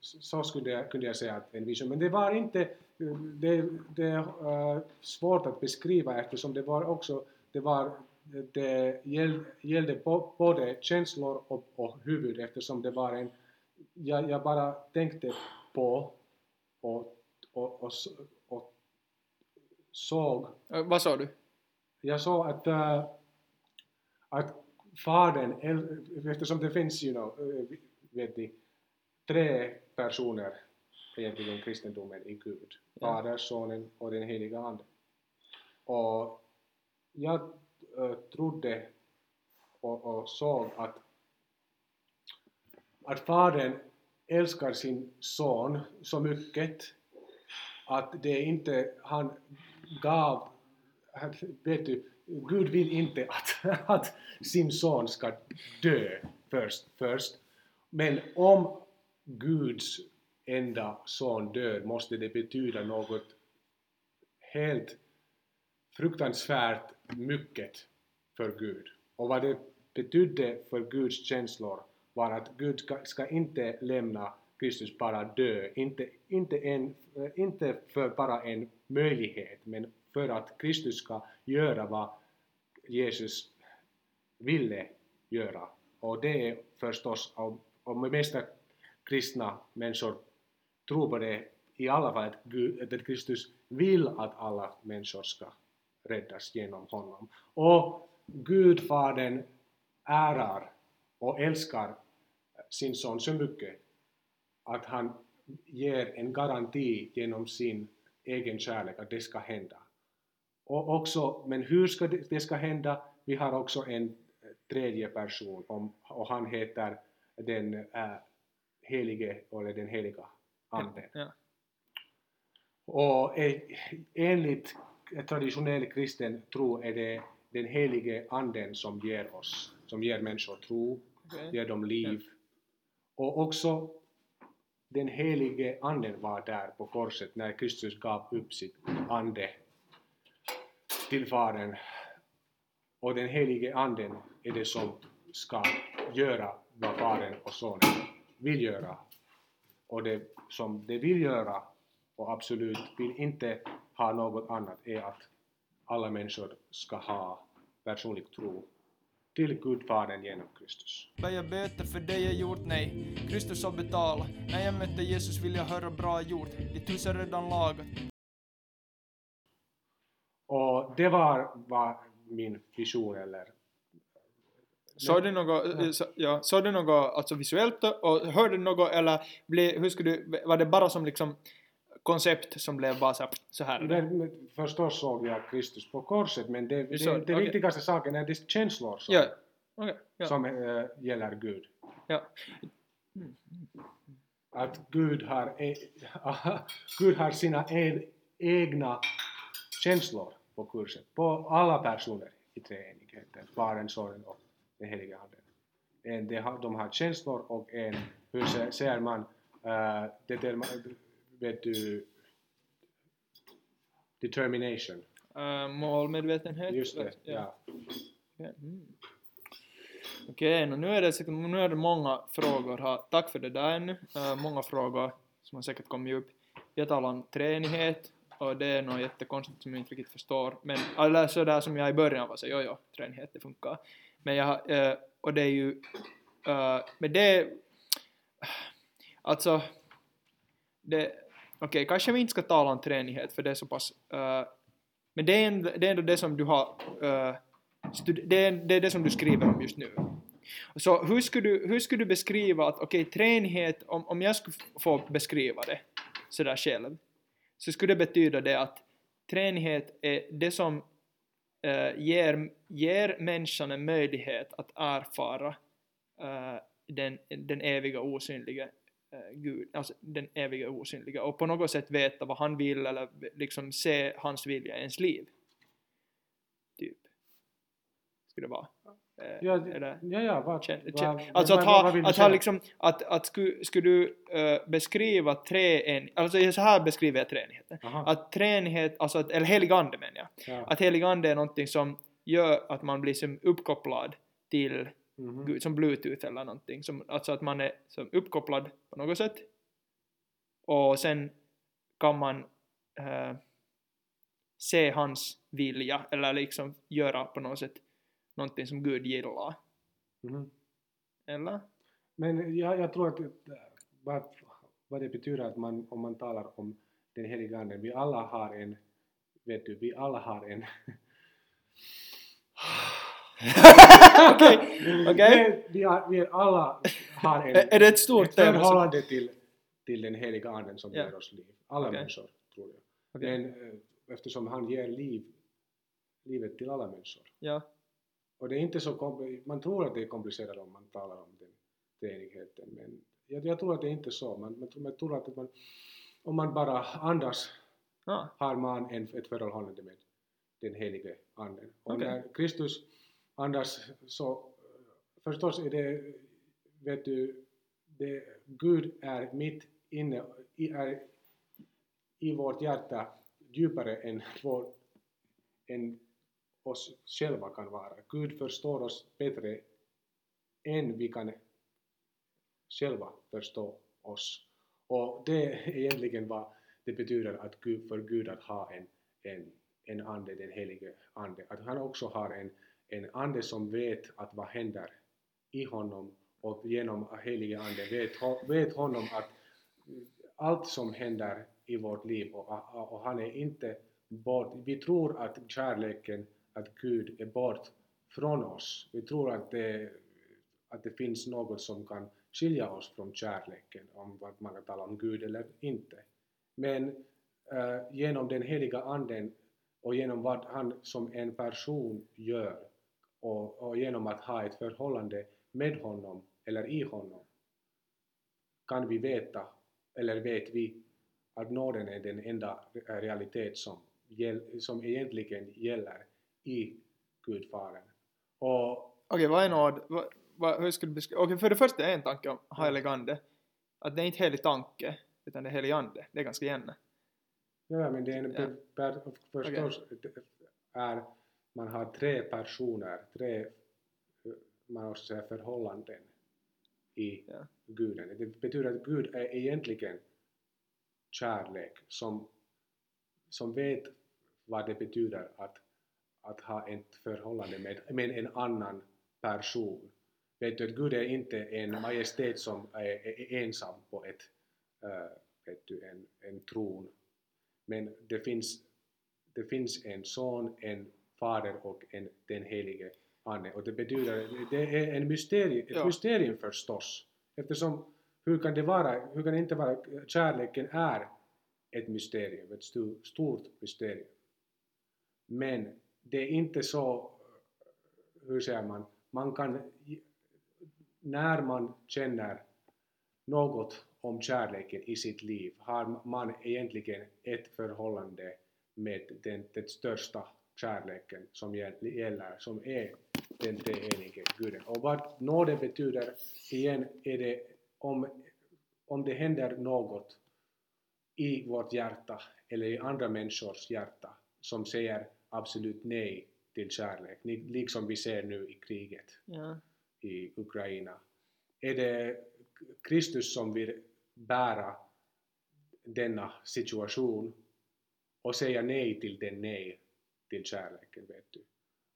Speaker 2: så, skulle jag, kunde jag säga att en vision, men det var inte, det, det är eh, svårt att beskriva eftersom det var också, det var, det gäll- gällde både känslor och, och huvud eftersom det var en, jag, jag bara tänkte på och, och, och, och såg,
Speaker 1: vad sa du?
Speaker 2: jag såg att, äh, att fadern, eftersom det finns, you know, vet ni, tre personer egentligen kristendomen i Gud.
Speaker 1: Ja.
Speaker 2: Fader, Sonen och den heliga Ande. Och jag äh, trodde och, och såg att, att Fadern älskar sin son så mycket att det inte, han gav, vet du, Gud vill inte att, *laughs* att sin son ska dö först, först. Men om Guds enda son dör måste det betyda något helt fruktansvärt mycket för Gud. Och vad det betydde för Guds känslor var att Gud ska, ska inte lämna Kristus bara dö, inte, inte, en, inte för bara en möjlighet, men för att Kristus ska göra vad Jesus ville göra. Och det är förstås, om, om de mesta kristna människor tror på det i alla fall att, Gud, att Kristus vill att alla människor ska räddas genom honom. Och Gudfadern ärar och älskar sin son så mycket att han ger en garanti genom sin egen kärlek att det ska hända. Och också, men hur ska det, det ska hända? Vi har också en tredje person om, och han heter den äh, helige, eller den heliga anden.
Speaker 1: Ja.
Speaker 2: Och enligt traditionell kristen tro är det den helige anden som ger oss, som ger människor tro,
Speaker 1: Okej.
Speaker 2: ger dem liv. Och också den helige anden var där på korset när Kristus gav upp sitt ande till Fadern. Och den helige anden är det som ska göra vad Fadern och Sonen vill göra. Och det som de vill göra och absolut vill inte ha något annat är att alla människor ska ha personlig tro till Gud Fadern genom Kristus.
Speaker 3: Jag böter för det jag gjort, nej. Kristus har betalat. När jag mötte Jesus vill jag höra bra gjort. Ditt hus är redan lagat.
Speaker 2: Och det var, var min vision eller
Speaker 1: Såg du något, eh, så, ja, såg du något alltså visuellt och hörde du något eller ble, hur skulle du, var det bara som liksom koncept som blev bara så så här?
Speaker 2: Men, förstås såg jag Kristus på korset men det, det,
Speaker 1: så,
Speaker 2: det
Speaker 1: okej.
Speaker 2: viktigaste saken är de känslor som,
Speaker 1: Ja, okej. ja.
Speaker 2: som äh, gäller Gud.
Speaker 1: ja.
Speaker 2: Att Gud har, e, *laughs* Gud har sina e, egna känslor på kurset, på alla personer i treenigheten, Fadern, Sonen och den helige Anden. En, de, har, de har känslor och en, hur säger man, uh, determa- vet du, determination.
Speaker 1: Uh, målmedvetenhet?
Speaker 2: Just det, ja.
Speaker 1: Okej, mm. Okej, nå nu, är det, säkert- nu är det många frågor här. Tack för det där ännu. Eh, många frågor som har säkert kommit upp. Jag talar om treenighet och det är något jättekonstigt som jag inte riktigt förstår. Men eller sådär som jag i början var så jo jo, treenighet det funkar. Men jag, eh, och det är ju, eh, men det, alltså, det, okej kanske vi inte ska tala om treenighet för det är så pass, Uh, men det är, ändå, det är ändå det som du har Uh, det, är, det är det som du skriver om just nu. Så hur skulle du, hur skulle du beskriva att, okej, treenighet, om, om jag skulle få beskriva det sådär själv, så skulle det betyda det att treenighet är det som uh, ger, ger människan en möjlighet att erfara den, den eviga osynliga Gud, alltså den eviga osynliga och på något sätt veta vad han vill eller liksom se hans vilja i ens liv. Typ. Skulle det vara. Eh,
Speaker 2: Ja,
Speaker 1: eller,
Speaker 2: ja, ja vad,
Speaker 1: Känn-
Speaker 2: vad,
Speaker 1: alltså att ha, att ha liksom, att, att skulle, skulle du eh, beskriva treenighet, alltså så här beskriver jag treenigheten. Att treenighet, alltså att, eller helig ande menar jag.
Speaker 2: ja.
Speaker 1: Att helig ande är någonting som gör att man blir som uppkopplad till
Speaker 2: Mhm.
Speaker 1: Gud, som bluetooth eller någonting. Som, alltså att man är som uppkopplad på något sätt. Och sen kan man eh, se hans vilja eller liksom göra på något sätt någonting som Gud gillar.
Speaker 2: Mhm.
Speaker 1: Eller?
Speaker 2: Men jag, jag tror att äh, vad, vad det betyder att man, om man talar om den heliga anden, vi alla har en, vet du, vi alla har en *laughs* *laughs* *laughs* *laughs*
Speaker 1: Okej.
Speaker 2: Nej, vi, har, vi alla har en,
Speaker 1: Är det ett stort
Speaker 2: ett förhållande till, till den heliga anden som
Speaker 1: Ja.
Speaker 2: ger oss liv. Alla
Speaker 1: Okej.
Speaker 2: människor, tror jag.
Speaker 1: Okej.
Speaker 2: Men eh, eftersom han ger liv, livet till alla människor.
Speaker 1: Ja.
Speaker 2: Och det är inte så man tror att det är komplicerat om man talar om den treenigheten, men jag, jag tror att det är inte så. Man, man, man tror att man, om man bara andas
Speaker 1: Ah,
Speaker 2: har man en, ett förhållande med den helige anden. Och
Speaker 1: Okej.
Speaker 2: när Kristus andas så förstås är det, vet du, det, Gud är mitt inne, i, är i vårt hjärta djupare än, vår, än oss själva kan vara. Gud förstår oss bättre än vi kan själva förstå oss. Och det är egentligen vad det betyder att Gud, för Gud att ha en, en, en ande, den helige ande. Att han också har en, en ande som vet att vad händer i honom och genom helige ande vet, vet honom att allt som händer i vårt liv och, och han är inte bort. Vi tror att kärleken, att Gud är bort från oss. Vi tror att det, att det finns något som kan skilja oss från kärleken, om man kan tala om Gud eller inte. Men äh, genom den heliga anden och genom vad han som en person gör och, och genom att ha ett förhållande med honom eller i honom kan vi veta, eller vet vi, att nåden är den enda realitet som, som egentligen gäller i Gudfadern.
Speaker 1: Okej, okay, vad är nåd? Hur du beskriva? Okej, okay, för det första är en tanke om helig ande. Att det är inte helig tanke, utan det är helig ande. Det är ganska gärna.
Speaker 2: Ja, men det är en ja. per, förstås okay. är man har tre personer, tre man också säger förhållanden i ja. guden. Det betyder att Gud är egentligen kärlek som, som vet vad det betyder att, att ha ett förhållande med, med en annan person. Vet du att Gud är inte en majestät som är, är ensam på ett, äh, vet du, en, en tron. Men det finns, det finns en son, en fader och en, den helige Ande. Och det betyder, det är en mysterie, ett ja. mysterium förstås. Eftersom, hur kan det vara, hur kan det inte vara, kärleken är ett mysterium, ett stort mysterium. Men det är inte så, hur säger man, man kan, när man känner något om kärleken i sitt liv har man egentligen ett förhållande med den, den största kärleken som gäller, som är den treenige guden. Och vad nåden betyder igen är det om, om det händer något i vårt hjärta eller i andra människors hjärta som säger absolut nej till kärlek, liksom vi ser nu i kriget ja. i Ukraina. Är det Kristus som vill bära denna situation och säga nej till den nej till kärleken, vet du.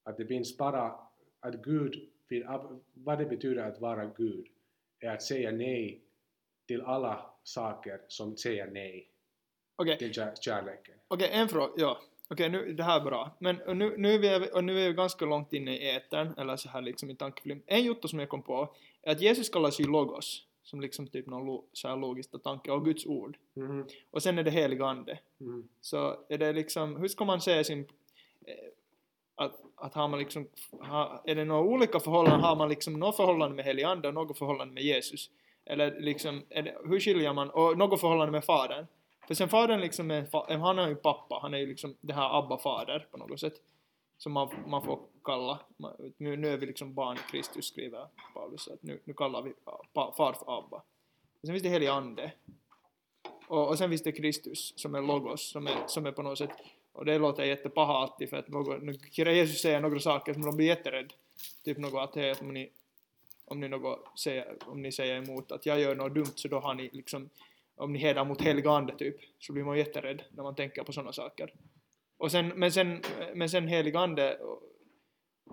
Speaker 2: Att det finns bara att Gud, vad det betyder att vara Gud, är att säga nej till alla saker som säger nej okay. till kärleken.
Speaker 1: Okej, okay, en fråga, ja. Okej, okay, nu, det här är bra. Men nu, nu, är vi, och nu är vi ganska långt inne i etern, eller så här liksom i tankefilm. En jotto som jag kom på är att Jesus kallas ju logos, som liksom typ någon lo, så här logisk tanke, och Guds ord. Mm. Och sen är det helig ande. Mm. Så är det liksom, hur ska man säga sin Eh, att, att har man liksom, har, är det några olika förhållanden, har man liksom något förhållande med helig ande och något förhållande med Jesus? Eller liksom, det, hur skiljer man, och något förhållande med fadern? För sen fadern liksom är, han är ju pappa, han är ju liksom det här Abba-fader på något sätt. Som man, man får kalla, nu, nu är vi liksom barn i Kristus skriver Paulus, så att nu, nu kallar vi far för Abba. Och sen finns det helig ande. Och, och sen finns det Kristus som är logos, som är, som är på något sätt och det låter jättepaha alltid för att någon, Jesus säger några saker som de blir jätterädd. Typ något att hej, om ni, om ni, något säger, om ni säger emot att jag gör något dumt så då har ni liksom, om ni hedrar mot heliga ande typ, så blir man jätterädd när man tänker på sådana saker. Och sen, men sen, men sen helig ande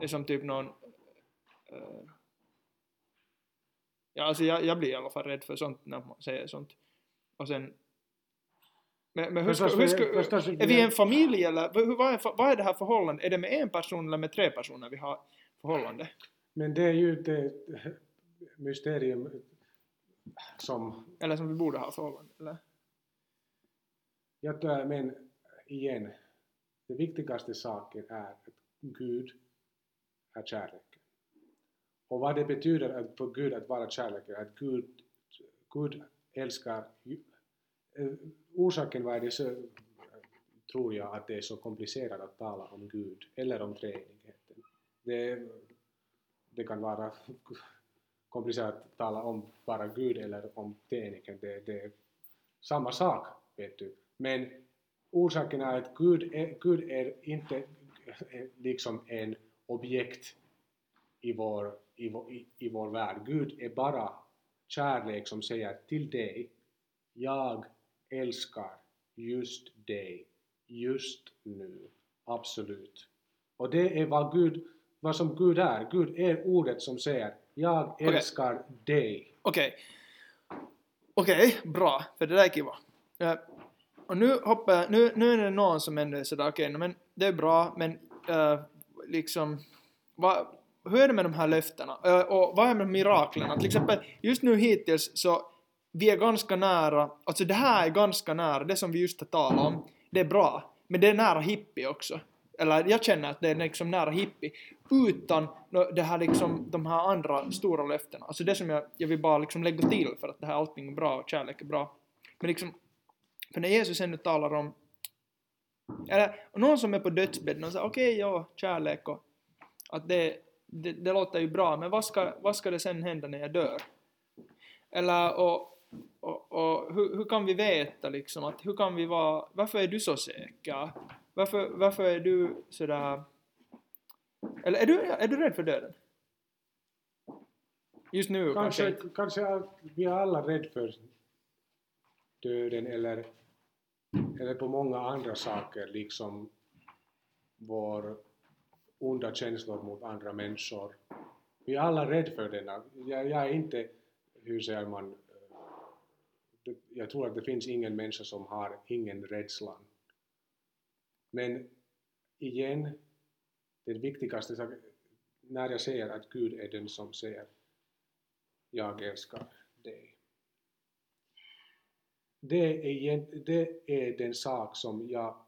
Speaker 1: är som typ någon uh, Ja, alltså jag, jag blir i alla fall rädd för sånt när man säger sånt. Och sen men, men hur ska, hur ska, är vi en familj eller hur, vad, är, vad är det här förhållandet? Är det med en person eller med tre personer vi har förhållande?
Speaker 2: Men det är ju det mysterium som...
Speaker 1: Eller som vi borde ha förhållande, eller?
Speaker 2: Jag tror, men igen, det viktigaste saken är att Gud är kärleken. Och vad det betyder att för Gud att vara kärleken, att Gud, Gud älskar orsaken var det så, tror jag att det är så komplicerat att tala om Gud eller om treenigheten. Det, det kan vara komplicerat att tala om bara Gud eller om treenigheten, det, det är samma sak, vet du. Men orsaken är att Gud är, Gud är inte liksom en objekt i vår, i, vår, i, i vår värld. Gud är bara kärlek som säger till dig, jag älskar just dig, just nu, absolut. Och det är vad Gud, vad som Gud är. Gud är ordet som säger, jag älskar dig.
Speaker 1: Okej. Okej, bra. För det där är kiva. Eh, och nu hoppar nu, nu är det någon som ändå är sådär, okej, no, men det är bra, men eh, liksom, vad, hur är det med de här löftena? Eh, och vad är med miraklerna? Till exempel, just nu hittills så, vi är ganska nära, alltså det här är ganska nära, det som vi just har talat om, det är bra, men det är nära hippie också. Eller jag känner att det är liksom nära hippie, utan det här liksom, de här andra stora löftena. Alltså det som jag, jag vill bara liksom lägga till för att det här allting är bra och kärlek är bra. Men liksom, för när Jesus ännu talar om, eller någon som är på dödsbädden och säger okej, ja, kärlek och att det, det, det låter ju bra, men vad ska, vad ska det sen hända när jag dör? Eller och, och, och hur, hur kan vi veta liksom att hur kan vi vara, varför är du så säker? Varför, varför är du sådär, eller är du, är du rädd för döden? Just nu kanske,
Speaker 2: Kanske,
Speaker 1: inte.
Speaker 2: kanske att vi är alla rädda för döden eller, eller på många andra saker, liksom vår onda känslor mot andra människor. Vi är alla rädda för denna. Jag, jag är inte, hur säger man, jag tror att det finns ingen människa som har ingen rädslan. Men igen, det viktigaste, saken, när jag säger att Gud är den som säger jag älskar dig. Det är, det är den sak som jag...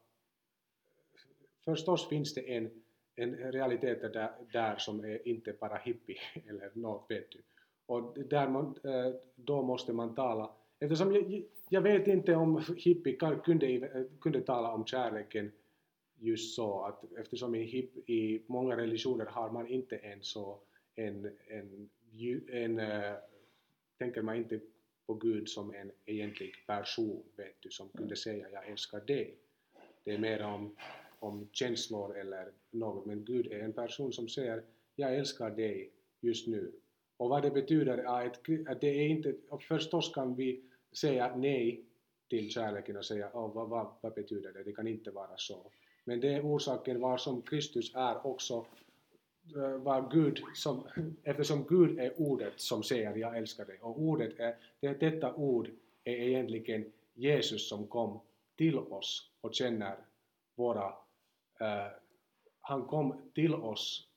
Speaker 2: Förstås finns det en, en realitet där, där som är inte bara hippie eller något, vet du. Och där man, eh, då måste man tala, eftersom jag, jag vet inte om hippie kunde, kunde tala om kärleken just så att eftersom i, hip, i många religioner har man inte en så en, en, en äh, tänker man inte på Gud som en egentlig person, vet du, som kunde säga jag älskar dig. Det är mer om, om känslor eller något, men Gud är en person som säger jag älskar dig just nu. Och vad det betyder är att, att det är inte, och förstås kan vi säga nej till kärleken och säga oh, vad, vad, vad betyder det, det kan inte vara så. Men det är orsaken var som Kristus är också eh, var Gud som, *laughs* eftersom Gud är ordet som säger jag älskar dig och ordet är, det, detta ord är egentligen Jesus som kom till oss och känner våra, uh, han kom till oss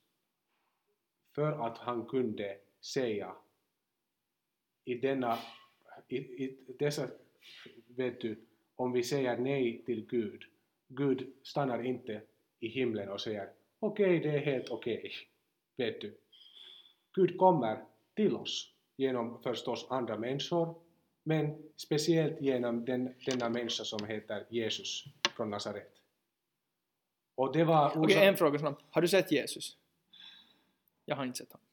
Speaker 2: för att han kunde säga i denna, i, i dessa, vet du, om vi säger nej till Gud, Gud stannar inte i himlen och säger okej, det är helt okej, vet du. Gud kommer till oss genom förstås andra människor, men speciellt genom den, denna människa som heter Jesus från Nasaret. Och det var
Speaker 1: Okej,
Speaker 2: orsak-
Speaker 1: en fråga snabbt. Har du sett Jesus? Jag har inte sett honom.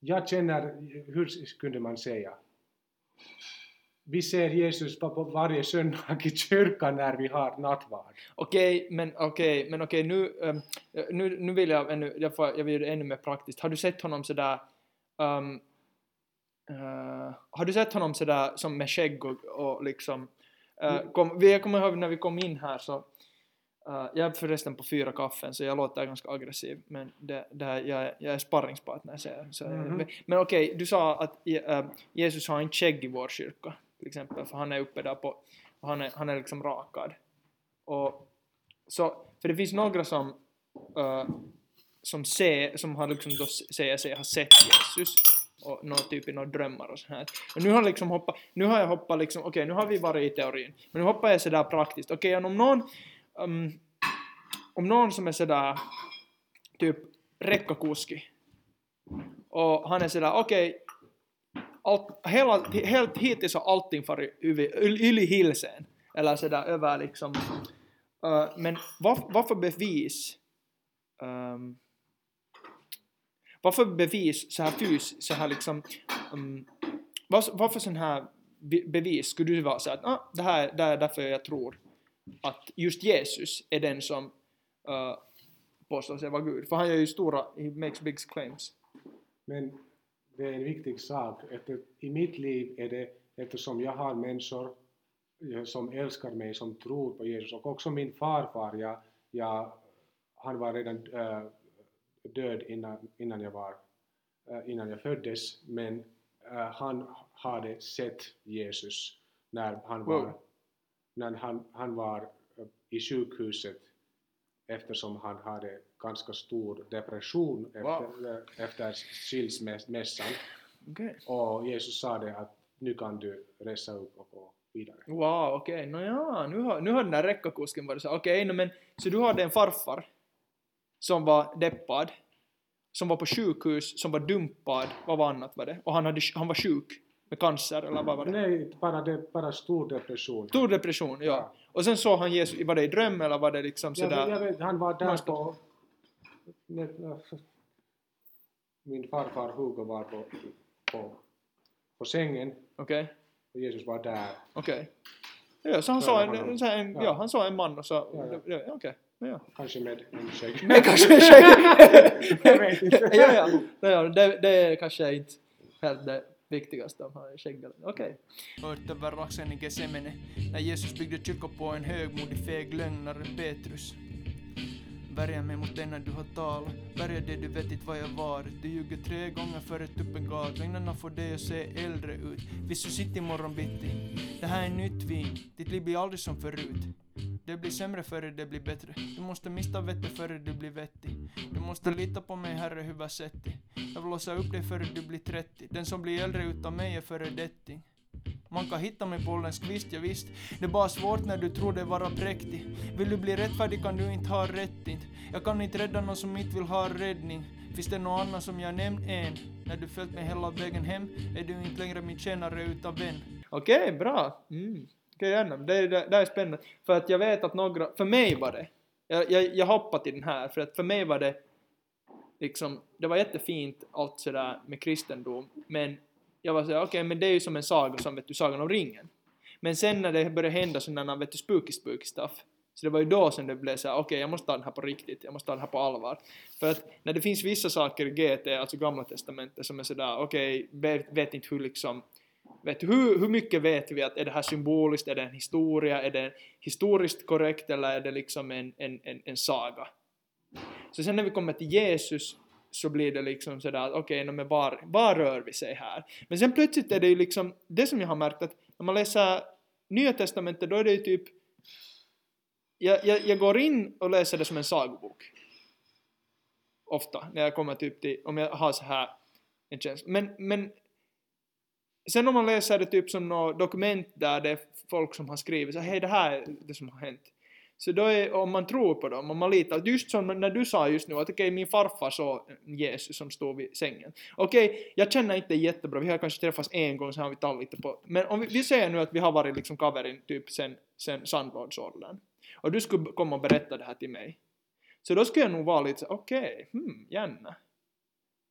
Speaker 2: Jag känner, hur kunde man säga? Vi ser Jesus på varje söndag i kyrkan när vi har nattvard.
Speaker 1: Okej, men okej, men okej, nu, ehm, nu, nu vill jag ännu, jag, får, jag vill göra det ännu mer praktiskt. Har du sett honom sådär, um, uh, har du sett honom sådär som med skägg och, och liksom, uh, kom, jag kommer ihåg när vi kom in här så, uh, jag är förresten på fyra kaffen så jag låter ganska aggressiv, men det, det här, jag, är- jag är sparringspartner så, så
Speaker 2: Mhm.
Speaker 1: men, men okej, du sa att eh, Jesus har en skägg i vår kyrka, till exempel, för han är uppe där på, han är, han är liksom rakad. Och så, för det finns några som, eh, som, ser, som har liksom då säger sig ha sett Jesus och någon typ i några drömmar och så här. Och nu har, liksom hoppa, nu har jag hoppat liksom, okej nu har vi varit i teorin, men nu hoppar jag sådär praktiskt. Okej, om någon, um, om någon som är sådär typ räckakuski och han är sådär okej, allt, hela, helt hittills har allting farit yli, hilsen. Eller sådär över liksom. Uh, men var, för bevis um, varför bevis så här fys, så här liksom um, var, varför sån här bevis skulle du vara så att ah, det här det är därför jag tror att just Jesus är den som uh, påstår sig vara Gud. För han gör ju stora, he makes big claims.
Speaker 2: Men det är en viktig sak. Efter, I mitt liv är det eftersom jag har människor eh, som älskar mig, som tror på Jesus och också min farfar, jag, jag, han var redan äh, död innan, innan, jag var, äh, innan jag föddes men äh, han hade sett Jesus när han var,
Speaker 1: Wow.
Speaker 2: När han, han var i sjukhuset eftersom han hade ganska stor depression efter,
Speaker 1: Wow.
Speaker 2: efter skilsmässan
Speaker 1: Okej.
Speaker 2: och Jesus sa det att nu kan du resa upp och gå vidare.
Speaker 1: Wow, okej. Okay. ja, nu har, nu har den där räckakusken varit så okej, okay, men så du hade en farfar som var deppad, som var på sjukhus, som var dumpad, vad var annat var det? Och han, hade, han var sjuk med cancer, eller vad var det?
Speaker 2: Nej, bara, det, bara stor depression.
Speaker 1: Stor depression, ja.
Speaker 2: Ja.
Speaker 1: Och sen såg han Jesus, var det i dröm eller var det liksom
Speaker 2: jag,
Speaker 1: sådär?
Speaker 2: vet- jag vet, han var där på... Min farfar Hugo var på, på, på sängen
Speaker 1: Okej,
Speaker 2: och Jesus var där.
Speaker 1: okej. Ja, så han såg en, så en, ja.
Speaker 2: Ja.
Speaker 1: han såg en man och så,
Speaker 2: Ja, ja.
Speaker 1: okej. Ja.
Speaker 2: Kanske med en skägg.
Speaker 1: Men kanske tjej. *laughs*
Speaker 2: Jag vet inte. *laughs*
Speaker 1: ja, ja. ja, det, det är kanske inte helt det viktigaste av han är skägg Okej.
Speaker 3: hört över axeln i Gesemene när Jesus byggde kyrkor på en högmodig feg lögnare Petrus. Värja mig mot denna du har talat, värja det du vet inte vad jag varit. Du ljuger tre gånger före tuppen gat, lögnerna får dig att se äldre ut. Visst sitt imorgon bitti. Det här är nytt vin, ditt liv blir aldrig som förut. Det blir sämre före det blir bättre. Du måste mista vettet före du blir vettig. Du måste lita på mig herre hur Jag vill låsa upp dig före du blir 30. Den som blir äldre utan mig är föredetting. Man kan hitta mig på ålderns kvist, ja visst. Det är bara svårt när du tror dig vara präktig. Vill du bli rättfärdig kan du inte ha rätt inte. Jag kan inte rädda någon som inte vill ha räddning. Finns det någon annan som jag nämnt än? När du följt mig hela vägen hem är du inte längre min tjänare utan vän.
Speaker 1: Okej, bra. Mm. Okej, gärna. Det, är- det, det är spännande. För att jag vet att några, för mig var det, jag, jag, jag hoppar till den här, för att för mig var det liksom, det var jättefint allt sådär med kristendom, men jag var såhär, okej, men det är ju som en saga som vet du, Sagan om ringen. Men sen när det började hända sådana, vet du, spooky spooky stuff, så det var ju då som det blev såhär, okej, jag måste ta den här på riktigt, jag måste ta den här på allvar. För att när det finns vissa saker i GT, alltså gamla testamentet, som är sådär, okej, vet, vet inte hur liksom Vet du, hur, hur mycket vet vi att är det här symboliskt, är det en historia, är det historiskt korrekt eller är det liksom en, en, en, en saga? Så sen när vi kommer till Jesus så blir det liksom sådär att okej, okay, men var, var rör vi sig här? Men sen plötsligt är det ju liksom det som jag har märkt att när man läser Nya Testamentet då är det ju typ jag, jag, jag går in och läser det som en sagobok. Ofta, när jag kommer typ till, om jag har så här en känsla. Men, men sen om man läser det typ som något dokument där det är folk som har skrivit så hej det här är det som har hänt. Så då är, om man tror på dem, om man litar, just som när du sa just nu att okej min farfar såg Jesus som stod vid sängen. Okej, jag känner inte jättebra, vi har kanske träffats en gång så har vi talat lite på, men om vi, vi säger nu att vi har varit liksom kaverin typ sen, sen sandlådsåldern. Och du skulle komma och berätta det här till mig. Så då skulle jag nog vara lite okej, okej, hmm, gärna.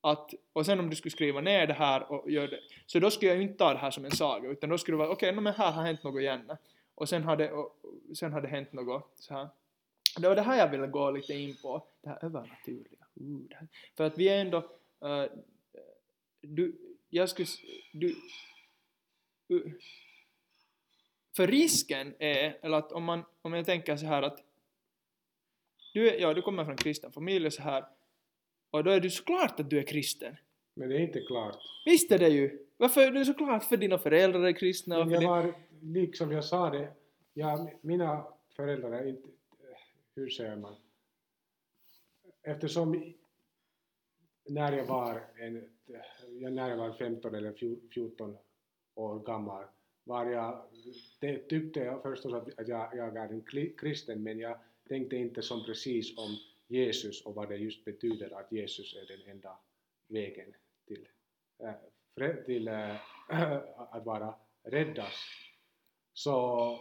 Speaker 1: Att, och sen om du skulle skriva ner det här och göra det, så då skulle jag ju inte ta det här som en saga, utan då skulle det vara okej, okay, men här har hänt något igen Och sen hade, och, och sen hade hänt något så här. Det var det här jag ville gå lite in på, det här övernaturliga. Uh, det här. För att vi är ändå, uh, du, jag skulle, du, uh, för risken är, eller att om man, om jag tänker så här att du, ja, du kommer från en kristen familj och så här och då är det såklart att du är kristen.
Speaker 2: Men det är inte klart.
Speaker 1: Visst är det ju! Varför är det såklart för dina föräldrar är kristna och
Speaker 2: Men jag var, liksom jag sa det, ja, mina föräldrar är inte, hur säger man, eftersom när jag var, en, när jag var 15 eller 14 år gammal var jag, det tyckte jag förstås att, jag, jag är en kristen men jag tänkte inte som precis om Jesus och vad det just betyder att Jesus är den enda vägen till, äh, till äh, äh, att vara räddas. Så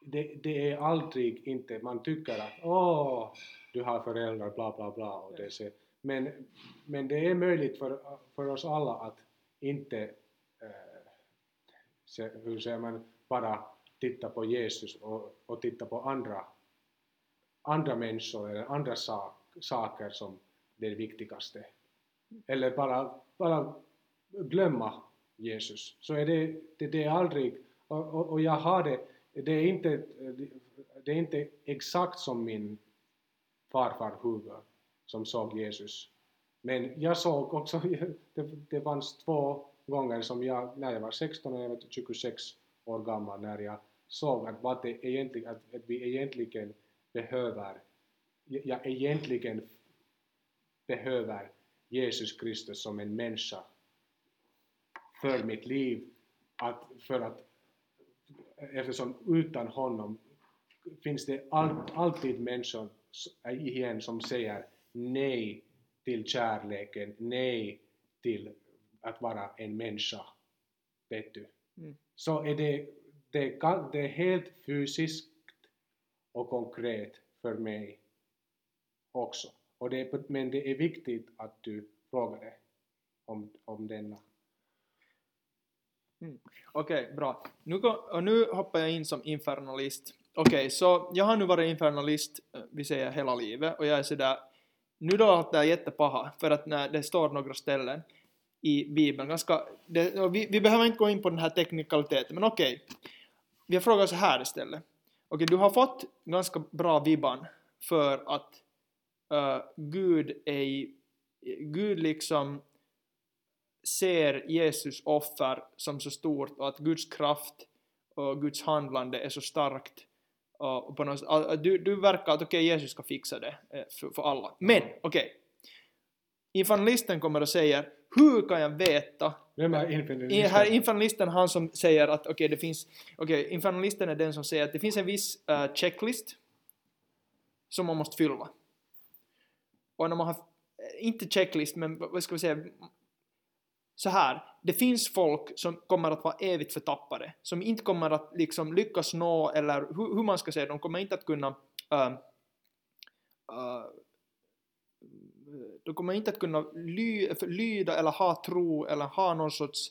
Speaker 2: det, det är aldrig inte, man tycker att åh, du har föräldrar, bla bla bla. Och det, ser. men, men det är möjligt för, för oss alla att inte äh, se, hur säger man, bara titta på Jesus och, och titta på andra, andra människor eller andra sak, saker som det viktigaste. Eller bara, bara glömma Jesus. Så är det, det, det är aldrig, och, och, och jag har det, det är inte, det är inte exakt som min farfar Hugo som såg Jesus. Men jag såg också, *laughs* det, det fanns två gånger som jag, när jag var 16 och jag var 26 år gammal, när jag såg att, vad det egentligen, att, att vi egentligen behöver, jag egentligen behöver Jesus Kristus som en människa för mitt liv, att, för att, eftersom utan honom finns det all, alltid människor igen som säger nej till kärleken, nej till att vara en människa. Vet du?
Speaker 1: Mm.
Speaker 2: Så är det, det, kan, det är helt fysiskt och konkret för mig också. Och det är, men det är viktigt att du frågar dig om, om denna.
Speaker 1: Mm. Okej, bra. Nu, och nu hoppar jag in som infernalist. Okej, så jag har nu varit infernalist, eh, vi säger hela livet, och jag är sådär, nu då att det är jättepaha, för att när det står några ställen i Bibeln, ganska, det, vi, vi behöver inte gå in på den här teknikaliteten, men okej, vi har frågat så här istället. Okej, du har fått ganska bra vibban för att uh, Gud är, Gud liksom ser Jesus offer som så stort och att Guds kraft och Guds handlande är så starkt och på något, du, du verkar att okej, Jesus ska fixa det eh, för, för alla. Men okej, infantilisten kommer och säger hur kan jag veta
Speaker 2: Vem är infernalisten?
Speaker 1: här infernalisten han som säger att okej det finns, okej infernalisten är den som säger att det finns en viss eh, checklist som man måste fylla. Och när man har, eh, inte checklist men vad ska vi säga, så här, det finns folk som kommer att vara evigt förtappade, som inte kommer att liksom lyckas nå, eller hur, hur man ska säga, de kommer inte att kunna äh, äh, då kommer man inte att kunna ly, lyda eller ha tro eller ha någon sorts,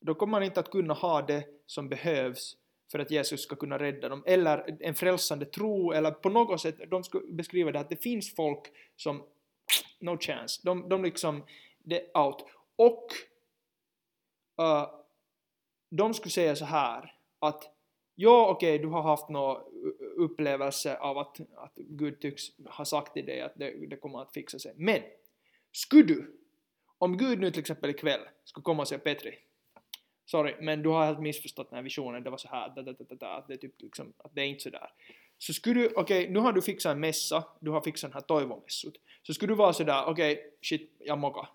Speaker 1: då kommer man inte att kunna ha det som behövs för att Jesus ska kunna rädda dem, eller en frälsande tro, eller på något sätt, de skulle beskriva det att det finns folk som, no chance, de, de liksom, det är out. Och uh, de skulle säga så här att ja okej, du har haft något eh, upplevelse av att, att Gud tycks ha sagt till dig att det, det kommer att fixa sig. Men, skulle du, om Gud nu till exempel ikväll skulle komma och säga Petri, sorry, men du har helt missförstått den här visionen, det var så här, da, da, da, da, att det är typ liksom, att det är inte så där. Så skulle du, okej, nu har du fixat en mässa, du har fixat den här toivomessut, så skulle du vara sådär, okej, shit, jag moka.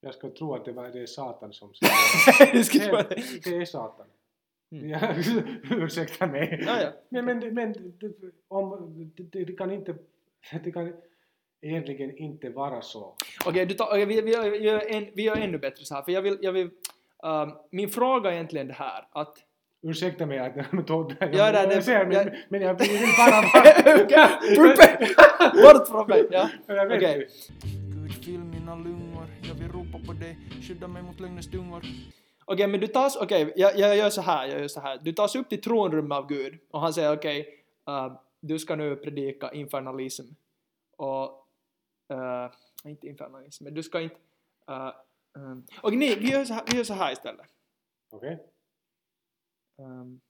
Speaker 2: Jag ska tro att det, var, det är Satan som *laughs* säger
Speaker 1: skulle
Speaker 2: det. Det är Satan.
Speaker 1: Mm.
Speaker 2: Ja, *laughs* ursäkta mig.
Speaker 1: Ja, ja.
Speaker 2: Men, men, men det, om, det, det kan inte... Det kan egentligen inte vara så.
Speaker 1: Okej, tar, okej, vi, vi, vi, gör en, vi gör ännu bättre så här, för jag vill, jag vill um, min fråga är egentligen det här att
Speaker 2: Ursäkta mig att jag tog det.
Speaker 1: Ja, det- det-
Speaker 2: ser, men,
Speaker 1: jag-
Speaker 2: men jag vill bara... *laughs*
Speaker 1: Okej, Puppe! *laughs* Bort från mig! Ja. Okej.
Speaker 2: ju.
Speaker 3: Gud, fyll mina lungor. Jag vill ropa på dig. Skydda mig mot lögnens tungor.
Speaker 1: Okej, men du tas, okej, jag, jag gör så här, jag gör så här. Du tas upp till tronrummet av Gud och han säger okej, uh, du ska nu predika infernalism. Och, uh, inte infernalism, men du ska inte... Uh, um, okej, nej, vi gör, så här, vi gör så här istället.
Speaker 2: Okej,
Speaker 1: Um,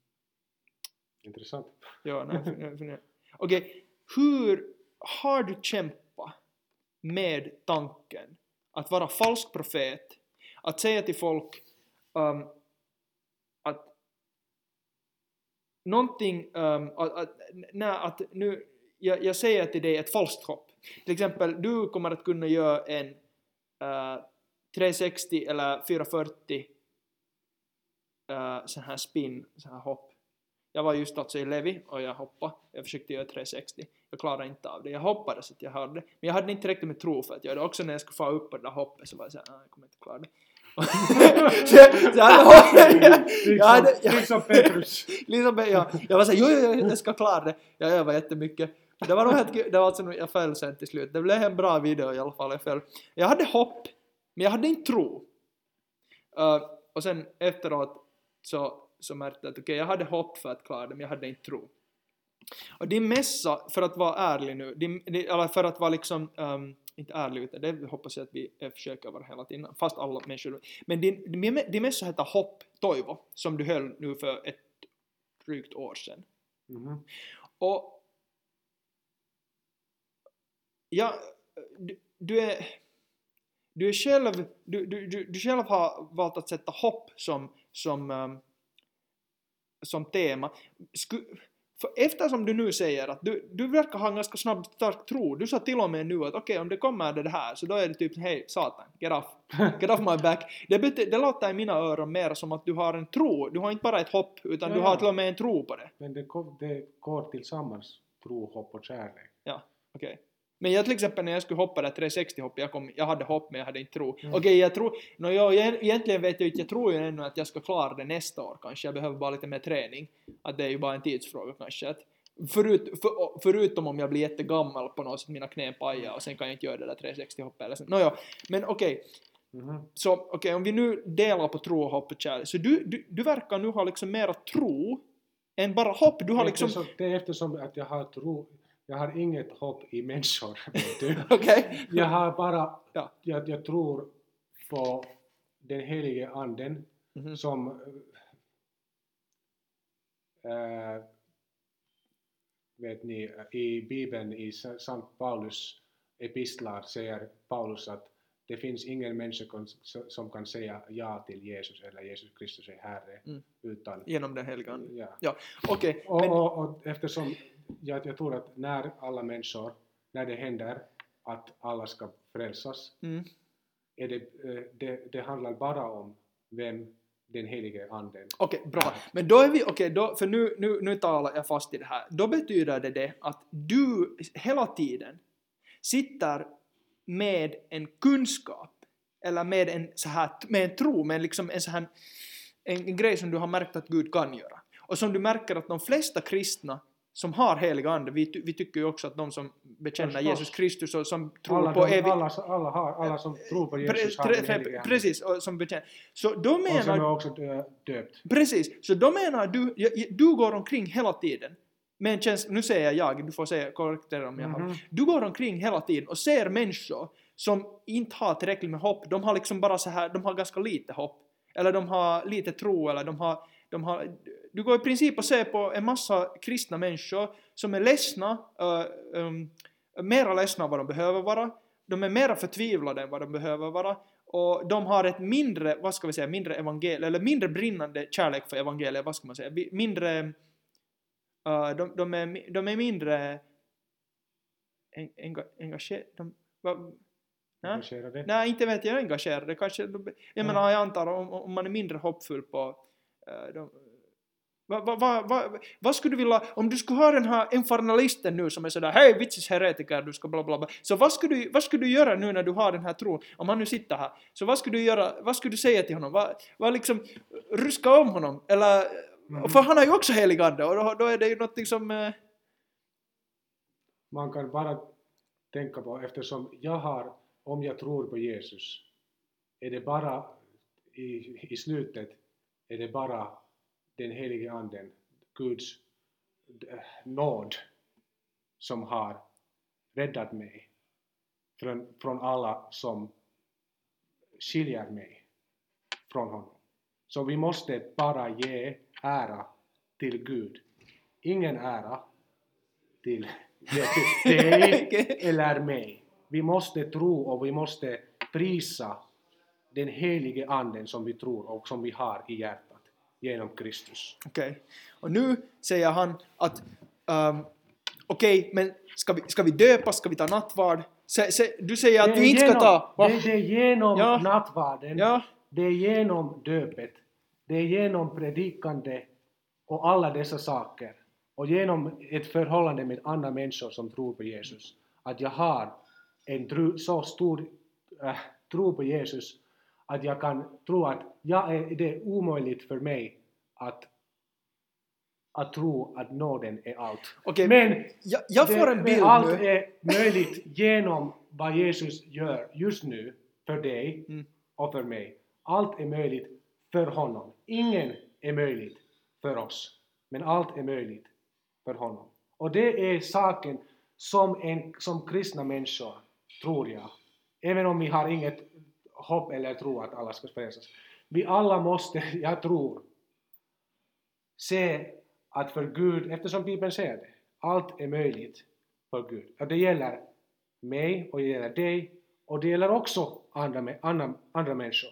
Speaker 2: intressant.
Speaker 1: ja. Okej, hur har du kämpat med tanken att vara falsk profet, att säga till folk um, att någonting, um, att, att, nej, att nu, jag, jag säger till dig ett falskt hopp. Till exempel, du kommer att kunna göra en äh, uh, 360 eller 440 uh, äh, sån här spin, sån här hopp. Jag var just alltså i Levi och jag hoppade. Jag försökte göra 360. Jag klarade inte av det. Jag hoppades att jag hade det. Men jag hade inte tillräckligt med tro för att göra det. Också när jag skulle få upp på det där hoppet så var jag såhär, ah, jag kommer inte klara det så, så jag hade, *laughs* *laughs* jag hade, jag,
Speaker 2: Liksom Petrus. *laughs*
Speaker 1: liksom, jag, jag var såhär, jo, jo, jo, jag ska klara det. Jag övade jättemycket. Det var nog helt. Det var alltså, jag föll sen till slut. Det blev en bra video i alla fall. Jag, föll. jag hade hopp, men jag hade inte tro. Uh, och sen efteråt så, så märkte jag att okej, jag hade hopp för att klara det, men jag hade inte tro. Och din mässa, för att vara ärlig nu, din, din, eller för att vara liksom, um, inte ärlig utan det hoppas jag att vi eh, försöker vara hela tiden, fast alla människor. Men din, din mässa heter Hopp Toivo, som du höll nu för ett drygt år sedan.
Speaker 2: Mhm.
Speaker 1: Och ja, du, du är du är själv, du, du, du, du själv har valt att sätta hopp som, som, um, som tema. Sku, för eftersom du nu säger att du, du verkar ha en ganska snabb stark tro, du sa till och med nu att okej om det kommer det här så då är det typ hej satan, get off, get off my back. *laughs* Det, bety- det låter i mina öron mer som att du har en tro, du har inte bara ett hopp utan
Speaker 2: Ja,
Speaker 1: du har till och med en tro på det.
Speaker 2: Men det, går- det går tillsammans, tro, hopp och kärlek.
Speaker 1: Ja, okej. Men jag till exempel när jag skulle hoppa där 360 hopp, jag, kom, jag hade hopp men jag hade inte tro.
Speaker 2: Mm.
Speaker 1: Okej, jag tror, no, jag, egentligen vet jag inte, jag tror ju ännu att jag ska klara det nästa år kanske, jag behöver bara lite mer träning. Att det är ju bara en tidsfråga kanske. Att förut, för, förutom om jag blir jättegammal på något sätt, mina knän pajar och sen kan jag inte göra det där 360 hoppet eller så. Nåja, men okej.
Speaker 2: Mhm.
Speaker 1: Så okej, om vi nu delar på tro och hopp och kärlek, så du, du, du verkar nu ha liksom mera tro än bara hopp. Du har liksom...
Speaker 2: Eftersom, det är eftersom att jag har tro, jag har inget hopp i människor. *laughs*
Speaker 1: Okej?
Speaker 2: Jag har bara,
Speaker 1: Ja.
Speaker 2: jag, jag tror på den helige anden
Speaker 1: Mhm.
Speaker 2: som äh, vet ni, i Bibeln i Sa- Sankt Paulus epistlar säger Paulus att det finns ingen människa som kan säga ja till Jesus eller Jesus Kristus är Herre
Speaker 1: Mm.
Speaker 2: utan
Speaker 1: Genom den heliga Ande.
Speaker 2: ja.
Speaker 1: Ja, okej.
Speaker 2: Och,
Speaker 1: men-
Speaker 2: och, och eftersom jag, jag tror att när alla människor, när det händer att alla ska frälsas,
Speaker 1: Mm.
Speaker 2: är det, eh, det, det handlar bara om vem den helige anden
Speaker 1: Okej, bra. Men då är vi, okej, då, för nu, nu, nu talar jag fast i det här. Då betyder det det att du hela tiden sitter med en kunskap eller med en så här, med en tro, med liksom en så här en, en grej som du har märkt att Gud kan göra. Och som du märker att de flesta kristna som har helig ande, vi, vi tycker ju också att de som bekänner
Speaker 2: Förstås.
Speaker 1: Jesus Kristus och som tror
Speaker 2: alla,
Speaker 1: på
Speaker 2: de,
Speaker 1: evig...
Speaker 2: alla, alla, har, alla som tror på Jesus har den helige ande.
Speaker 1: precis, och som bekänner. Så då
Speaker 2: Och som
Speaker 1: menar
Speaker 2: är också dö- döpt.
Speaker 1: Precis, så då menar du, jag- jag- du går omkring hela tiden med en känsla, nu säger jag, du får säga korrigera om jag har,
Speaker 2: Mhm.
Speaker 1: du går omkring hela tiden och ser människor som inte har tillräckligt med hopp, de har liksom bara så här, de har ganska lite hopp, eller de har lite tro, eller de har, de har du går i princip och ser på en massa kristna människor som är ledsna, uh, um, mera ledsna än vad de behöver vara, de är mera förtvivlade än vad de behöver vara, och de har ett mindre, vad ska vi säga, mindre evangelium, eller mindre brinnande kärlek för evangeliet, vad ska man säga, mindre, uh, de, de, är, de är mindre en, enga, engagerade, de, va, nej inte vet jag engagerade, kanske, jag
Speaker 2: Ja.
Speaker 1: menar jag antar om, om man är mindre hoppfull på de, vad va, va, va, vad skulle du vilja, om du skulle ha den här infernalisten nu som är sådär hej vitsis heretiker du ska bla bla bla, så vad skulle, du, vad skulle du göra nu när du har den här tron, om han nu sitter här, så vad skulle du göra, vad skulle du säga till honom, vad, vad liksom, ruska om honom, eller,
Speaker 2: Mhm.
Speaker 1: för han har ju också helig ande och då, då är det ju någonting som, eh,
Speaker 2: Man kan bara tänka på, eftersom jag har, om jag tror på Jesus, är det bara i, i slutet, är det bara den helige anden, Guds eh, nåd, som har räddat mig från, från alla som skiljer mig från honom. Så vi måste bara ge ära till Gud. Ingen ära till till dig *laughs* eller mig. Vi måste tro och vi måste prisa den helige anden som vi tror och som vi har i hjärtat genom Kristus.
Speaker 1: Okej. Och nu säger han att um, okej, men ska vi, ska vi döpa, ska vi ta nattvard? Se, se, du säger att vi inte ska
Speaker 2: genom-
Speaker 1: ta... Va?
Speaker 2: Det, det är genom
Speaker 1: Ja.
Speaker 2: nattvarden,
Speaker 1: Ja,
Speaker 2: det är genom döpet, det är genom predikande och alla dessa saker och genom ett förhållande med andra människor som tror på Jesus att jag har en tro, så stor äh, tro på Jesus att jag kan tro att jag är, det är omöjligt för mig att, att tro att nåden är allt.
Speaker 1: okej.
Speaker 2: Men
Speaker 1: jag, jag får
Speaker 2: det-
Speaker 1: en bild
Speaker 2: allt
Speaker 1: nu.
Speaker 2: är möjligt genom vad Jesus gör just nu för dig
Speaker 1: Mm.
Speaker 2: och för mig. Allt är möjligt för honom. Ingen är möjligt för oss, men allt är möjligt för honom. Och det är saken som, en, som kristna människor, tror jag, även om vi har inget hopp eller tro att alla ska frälsas. Vi alla måste, *laughs* jag tror, se att för Gud, eftersom Bibeln säger det, allt är möjligt för Gud. Och det gäller mig och det gäller dig och det gäller också andra, andra, andra människor.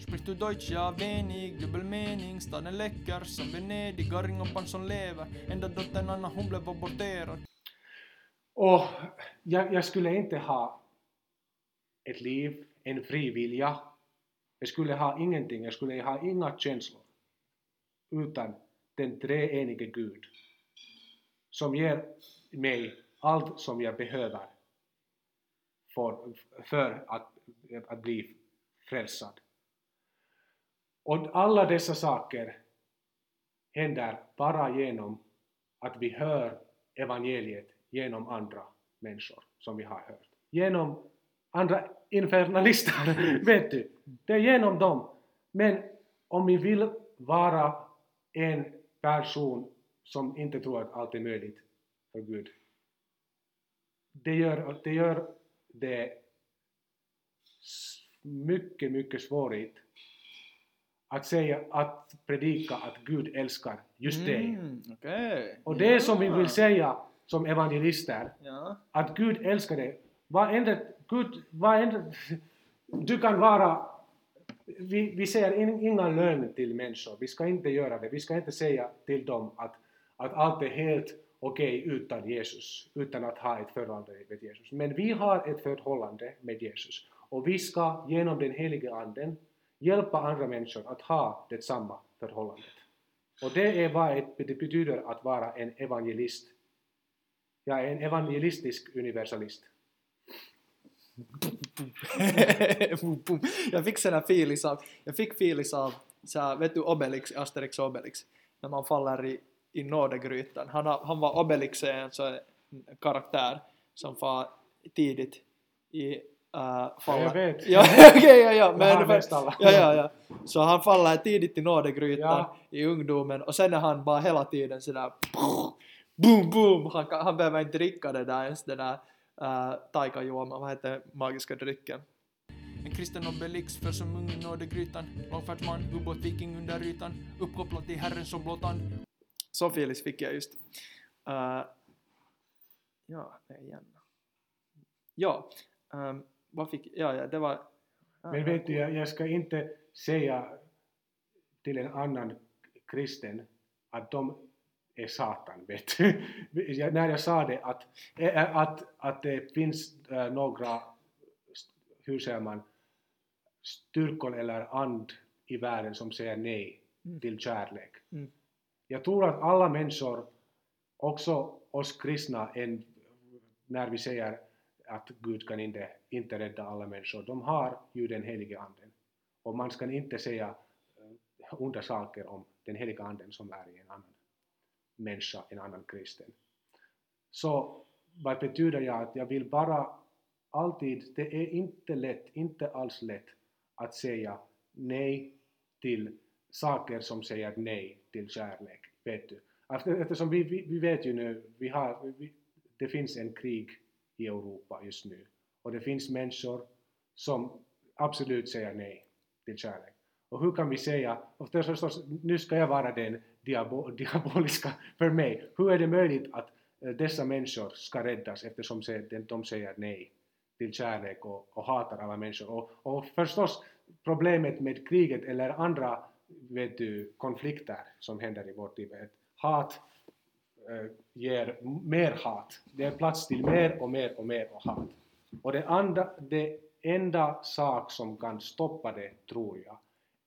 Speaker 3: Sprichst du Deutsch? Ja, wenig, dubbel mening, staden läcker som Venedig, barn som lever, enda dottern Anna hon blev aborterad.
Speaker 2: Och jag, jag skulle inte ha ett liv, en fri vilja. Jag skulle ha ingenting, jag skulle ha inga känslor utan den treenige Gud som ger mig allt som jag behöver för, för att, att bli frälsad. Och alla dessa saker händer bara genom att vi hör evangeliet genom andra människor som vi har hört. Genom andra infernalister, vet du. Det är genom dem. Men om vi vill vara en person som inte tror att allt är möjligt för Gud, det gör det, gör det mycket, mycket svårigt att säga, att predika att Gud älskar just dig.
Speaker 1: Mm, okej.
Speaker 2: Och det som vi vill säga som evangelister,
Speaker 1: Ja.
Speaker 2: att Gud älskar dig. Vad ändå, Gud, vad ändå, du kan vara, vi, vi säger in, inga lögn till människor, vi ska inte göra det, vi ska inte säga till dem att, att allt är helt okej utan Jesus, utan att ha ett förhållande med Jesus. Men vi har ett förhållande med Jesus och vi ska genom den helige Anden hjälpa andra människor att ha detsamma förhållandet. Och det är vad det betyder att vara en evangelist. Jag är en evangelistisk universalist. *laughs*
Speaker 1: Jag fick såna feelings av, jag fick feelings av, så här, vet du Obelix, Asterix och Obelix, när man faller i, i nådegrytan. Han, han var Obelix en sån karaktär som var tidigt i uh, fallet.
Speaker 2: jag vet. *laughs*
Speaker 1: Ja, *laughs* okej, ja, ja, men,
Speaker 2: alla.
Speaker 1: ja, ja, ja. Så han faller tidigt i nådegrytan
Speaker 2: Ja.
Speaker 1: i ungdomen och sen är han bara hela tiden sådär boom, boom, han, han behöver inte dricka det där ens, det där uh, taikajuoma, vad heter magiska drycken?
Speaker 3: En kristen obelix för som ung i nådegrytan, långfärdsman, ubåt, viking under ytan, uppkopplad till Herren som blått and.
Speaker 1: Så feelings fick jag just. Uh, ja, det är igen. Ja, um, vad fick, ja, ja, det var... ja,
Speaker 2: Men vet du, jag, jag ska inte säga till en annan kristen att de är Satan, vet du. Jag- När jag sa det att, eh, att, att det finns eh, några, hur säger man, styrkor eller and i världen som säger nej
Speaker 1: Mm.
Speaker 2: till kärlek.
Speaker 1: Mm.
Speaker 2: Jag tror att alla människor, också oss kristna, en, när vi säger att Gud kan inte, inte rädda alla människor, de har ju den helige anden. Och man ska inte säga eh, onda saker om den heliga anden som är i en annan människa, en annan kristen. Så vad betyder jag att jag vill bara alltid, det är inte lätt, inte alls lätt att säga nej till saker som säger nej till kärlek, vet du. Eftersom vi, vi, vi vet ju nu, vi har, vi, det finns en krig i Europa just nu och det finns människor som absolut säger nej till kärlek. Och hur kan vi säga, och det är förstås, nu ska jag vara den diabo, *laughs* diaboliska för mig, hur är det möjligt att eh, dessa människor ska räddas eftersom de säger nej till kärlek och, och hatar alla människor. Och, och förstås problemet med kriget eller andra vet du, konflikter som händer i vårt liv, är att hat äh, ger mer hat. Det är plats till mer och mer och mer och hat. Och det, andra, det enda sak som kan stoppa det, tror jag,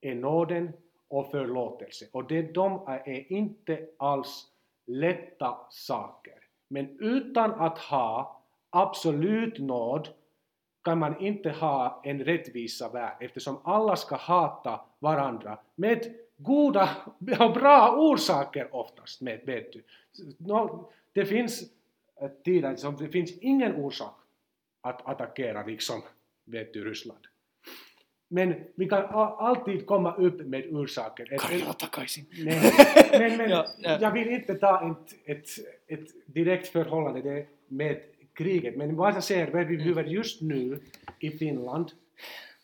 Speaker 2: är nåden och förlåtelse. Och det, de är inte alls lätta saker. Men utan att ha absolut nåd kan man inte ha en rättvisa värld eftersom alla ska hata varandra med goda och *laughs* bra orsaker oftast, med, vet du. Det finns eh, tider som det finns ingen orsak att attackera liksom, vet du, Ryssland. Men vi kan alltid komma upp med orsaker.
Speaker 1: Karjala takaisin.
Speaker 2: Nej, *laughs* men, men
Speaker 1: Ja, ja.
Speaker 2: jag vill inte ta ett, ett, ett direkt förhållande med kriget, men vad jag säger, vad vi behöver just nu i Finland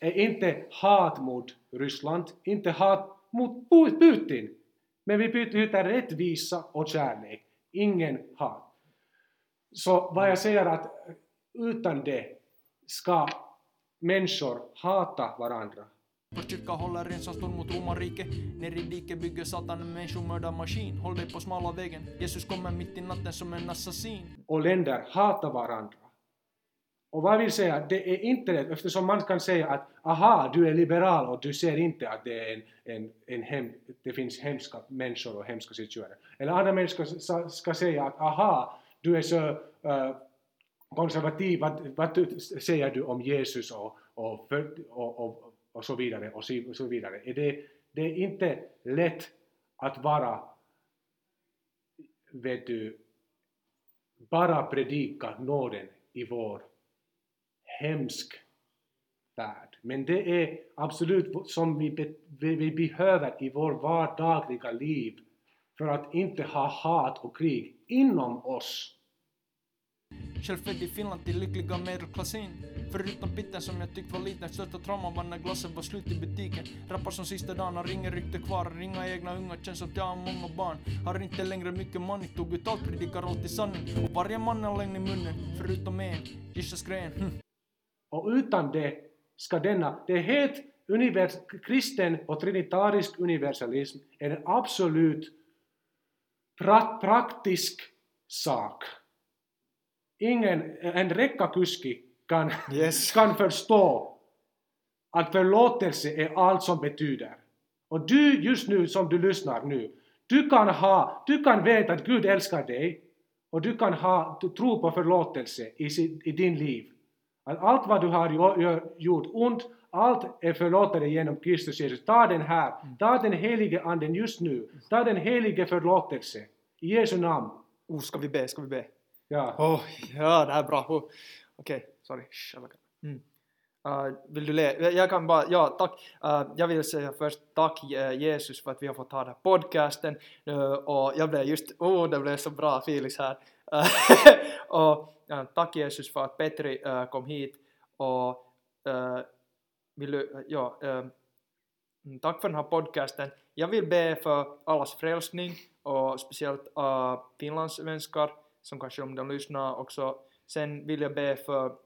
Speaker 2: är inte hat mot Ryssland, inte hat mot Pu- Putin, men vi behöver rättvisa och kärlek, ingen hat. Så vad jag säger att utan det ska människor hata varandra.
Speaker 3: Vår kyrka håller ensam stånd mot romarriket. Ner i diket bygger Satan en människomördarmaskin. Håll dig på smala vägen. Jesus kommer mitt i natten som en assassin.
Speaker 2: och länder hatar varandra. Och vad jag vill säga, det är inte det, eftersom man kan säga att aha, du är liberal och du ser inte att det, är en, en, en hem, det finns hemska människor och hemska situationer. Eller andra människor ska, ska säga att aha, du är så eh, konservativ, vad, vad säger du om Jesus och, och, för, och, och, och så vidare och så, vidare. Är det, det är inte lätt att vara, vet du, bara predika nåden i vår hemsk värld. Men det är absolut som vi, be, vi, vi behöver i vår vardagliga liv för att inte ha hat och krig inom oss.
Speaker 3: Själv född i Finland till lyckliga medelklassin. Förutom pitten som jag tyckt var liten, största trauman var när glassen var slut i butiken. Rappar som sista dagen har ingen rykte kvar, har inga egna unga, känns att jag har många barn. Har inte längre mycket money, tog ut allt, predikar alltid sanning. Och varje man har lögn i munnen, förutom en, Jesus gren. Hm.
Speaker 2: Och utan det ska denna, det är helt univers, kristen och trinitarisk universalism är en absolut pra, praktisk sak. Ingen, en räckakuski kan,
Speaker 1: Yes. *laughs*
Speaker 2: kan förstå att förlåtelse är allt som betyder. Och du just nu som du lyssnar nu, du kan, ha, du kan veta att Gud älskar dig och du kan ha, du tro på förlåtelse i, sin, i din liv. Att allt vad du har gjort ont, allt är förlåtet genom Kristus Jesus. Ta den här, ta den helige anden just nu, ta den helige förlåtelse i Jesu namn.
Speaker 1: Oh, ska vi be? Ska vi be?
Speaker 2: Ja.
Speaker 1: Oh, ja, det här är bra. Oh. Okej, sorry. Jag kan- Mm. Uh, vill du le? Jag kan bara, ja tack. Uh, jag vill säga först tack eh, Jesus för att vi har fått ha den här podcasten. Och jag blev just, oh det blev så bra Felix här. *laughs* Och tack Jesus för att Petri kom hit. Och vill du, ja, Mm, Tack för den här podcasten. Jag vill be för allas frälsning och speciellt finlandssvenskar som kanske om de lyssnar också. Sen vill jag be för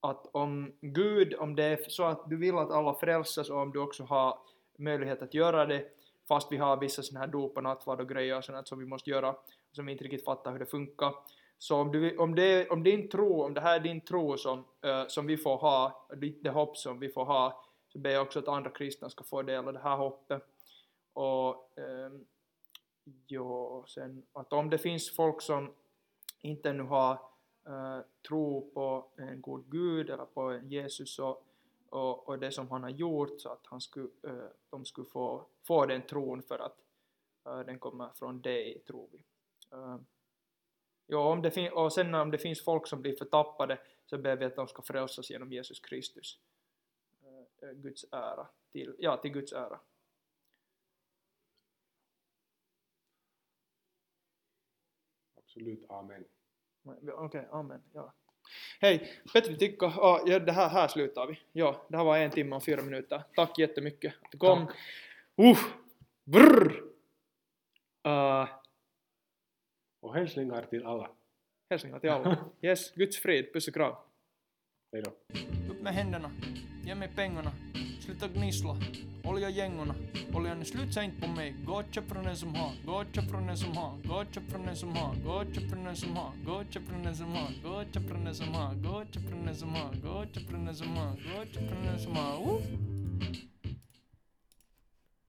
Speaker 1: att om Gud, om det är så att du vill att alla frälsas och om du också har möjlighet att göra det fast vi har vissa sådana här dop och nattvard och grejer och sånt som vi måste göra som vi inte riktigt fattar hur det funkar. Så om, du, om, det, om din tro, om det här är din tro som, uh, som vi får ha, det hopp som vi får ha, så ber jag också att andra kristna ska få del av det här hoppet. Och ehm, um, jo, sen att om det finns folk som inte ännu har uh, tro på en god Gud eller på Jesus och, och, och det som han har gjort så att han skulle, uh, de skulle få, få den tron för att uh, den kommer från dig, tror vi. Ja, om det och sen om det finns folk som blir förtappade så ber vi att de ska frälsas genom Jesus Kristus. Guds ära. Till, ja, till Guds ära.
Speaker 2: Absolut, amen.
Speaker 1: Okej, amen. Ja. Hej, Petri Tikko, ja, ja, det här, här slutar vi. Ja, det här var en timme och fyra minuter. Tack jättemycket att du kom.
Speaker 2: Tack.
Speaker 1: Uh, brr. Uh,
Speaker 2: Och hälsningar till alla.
Speaker 1: hälsningar till alla. *laughs* Yes, Guds frid, puss och kram.
Speaker 2: Hej då.
Speaker 3: Upp med händerna. Ge mig pengarna. sluta gnissla. Olja gängorna, oljan är slutsänkt på mig. Gotcha från den som har, gotcha från den som har, gotcha från den som har, gotcha från den som har, gotcha från den som har, gotcha från den som har, gotcha från den som har, gotcha från den som har, gotcha från den som har,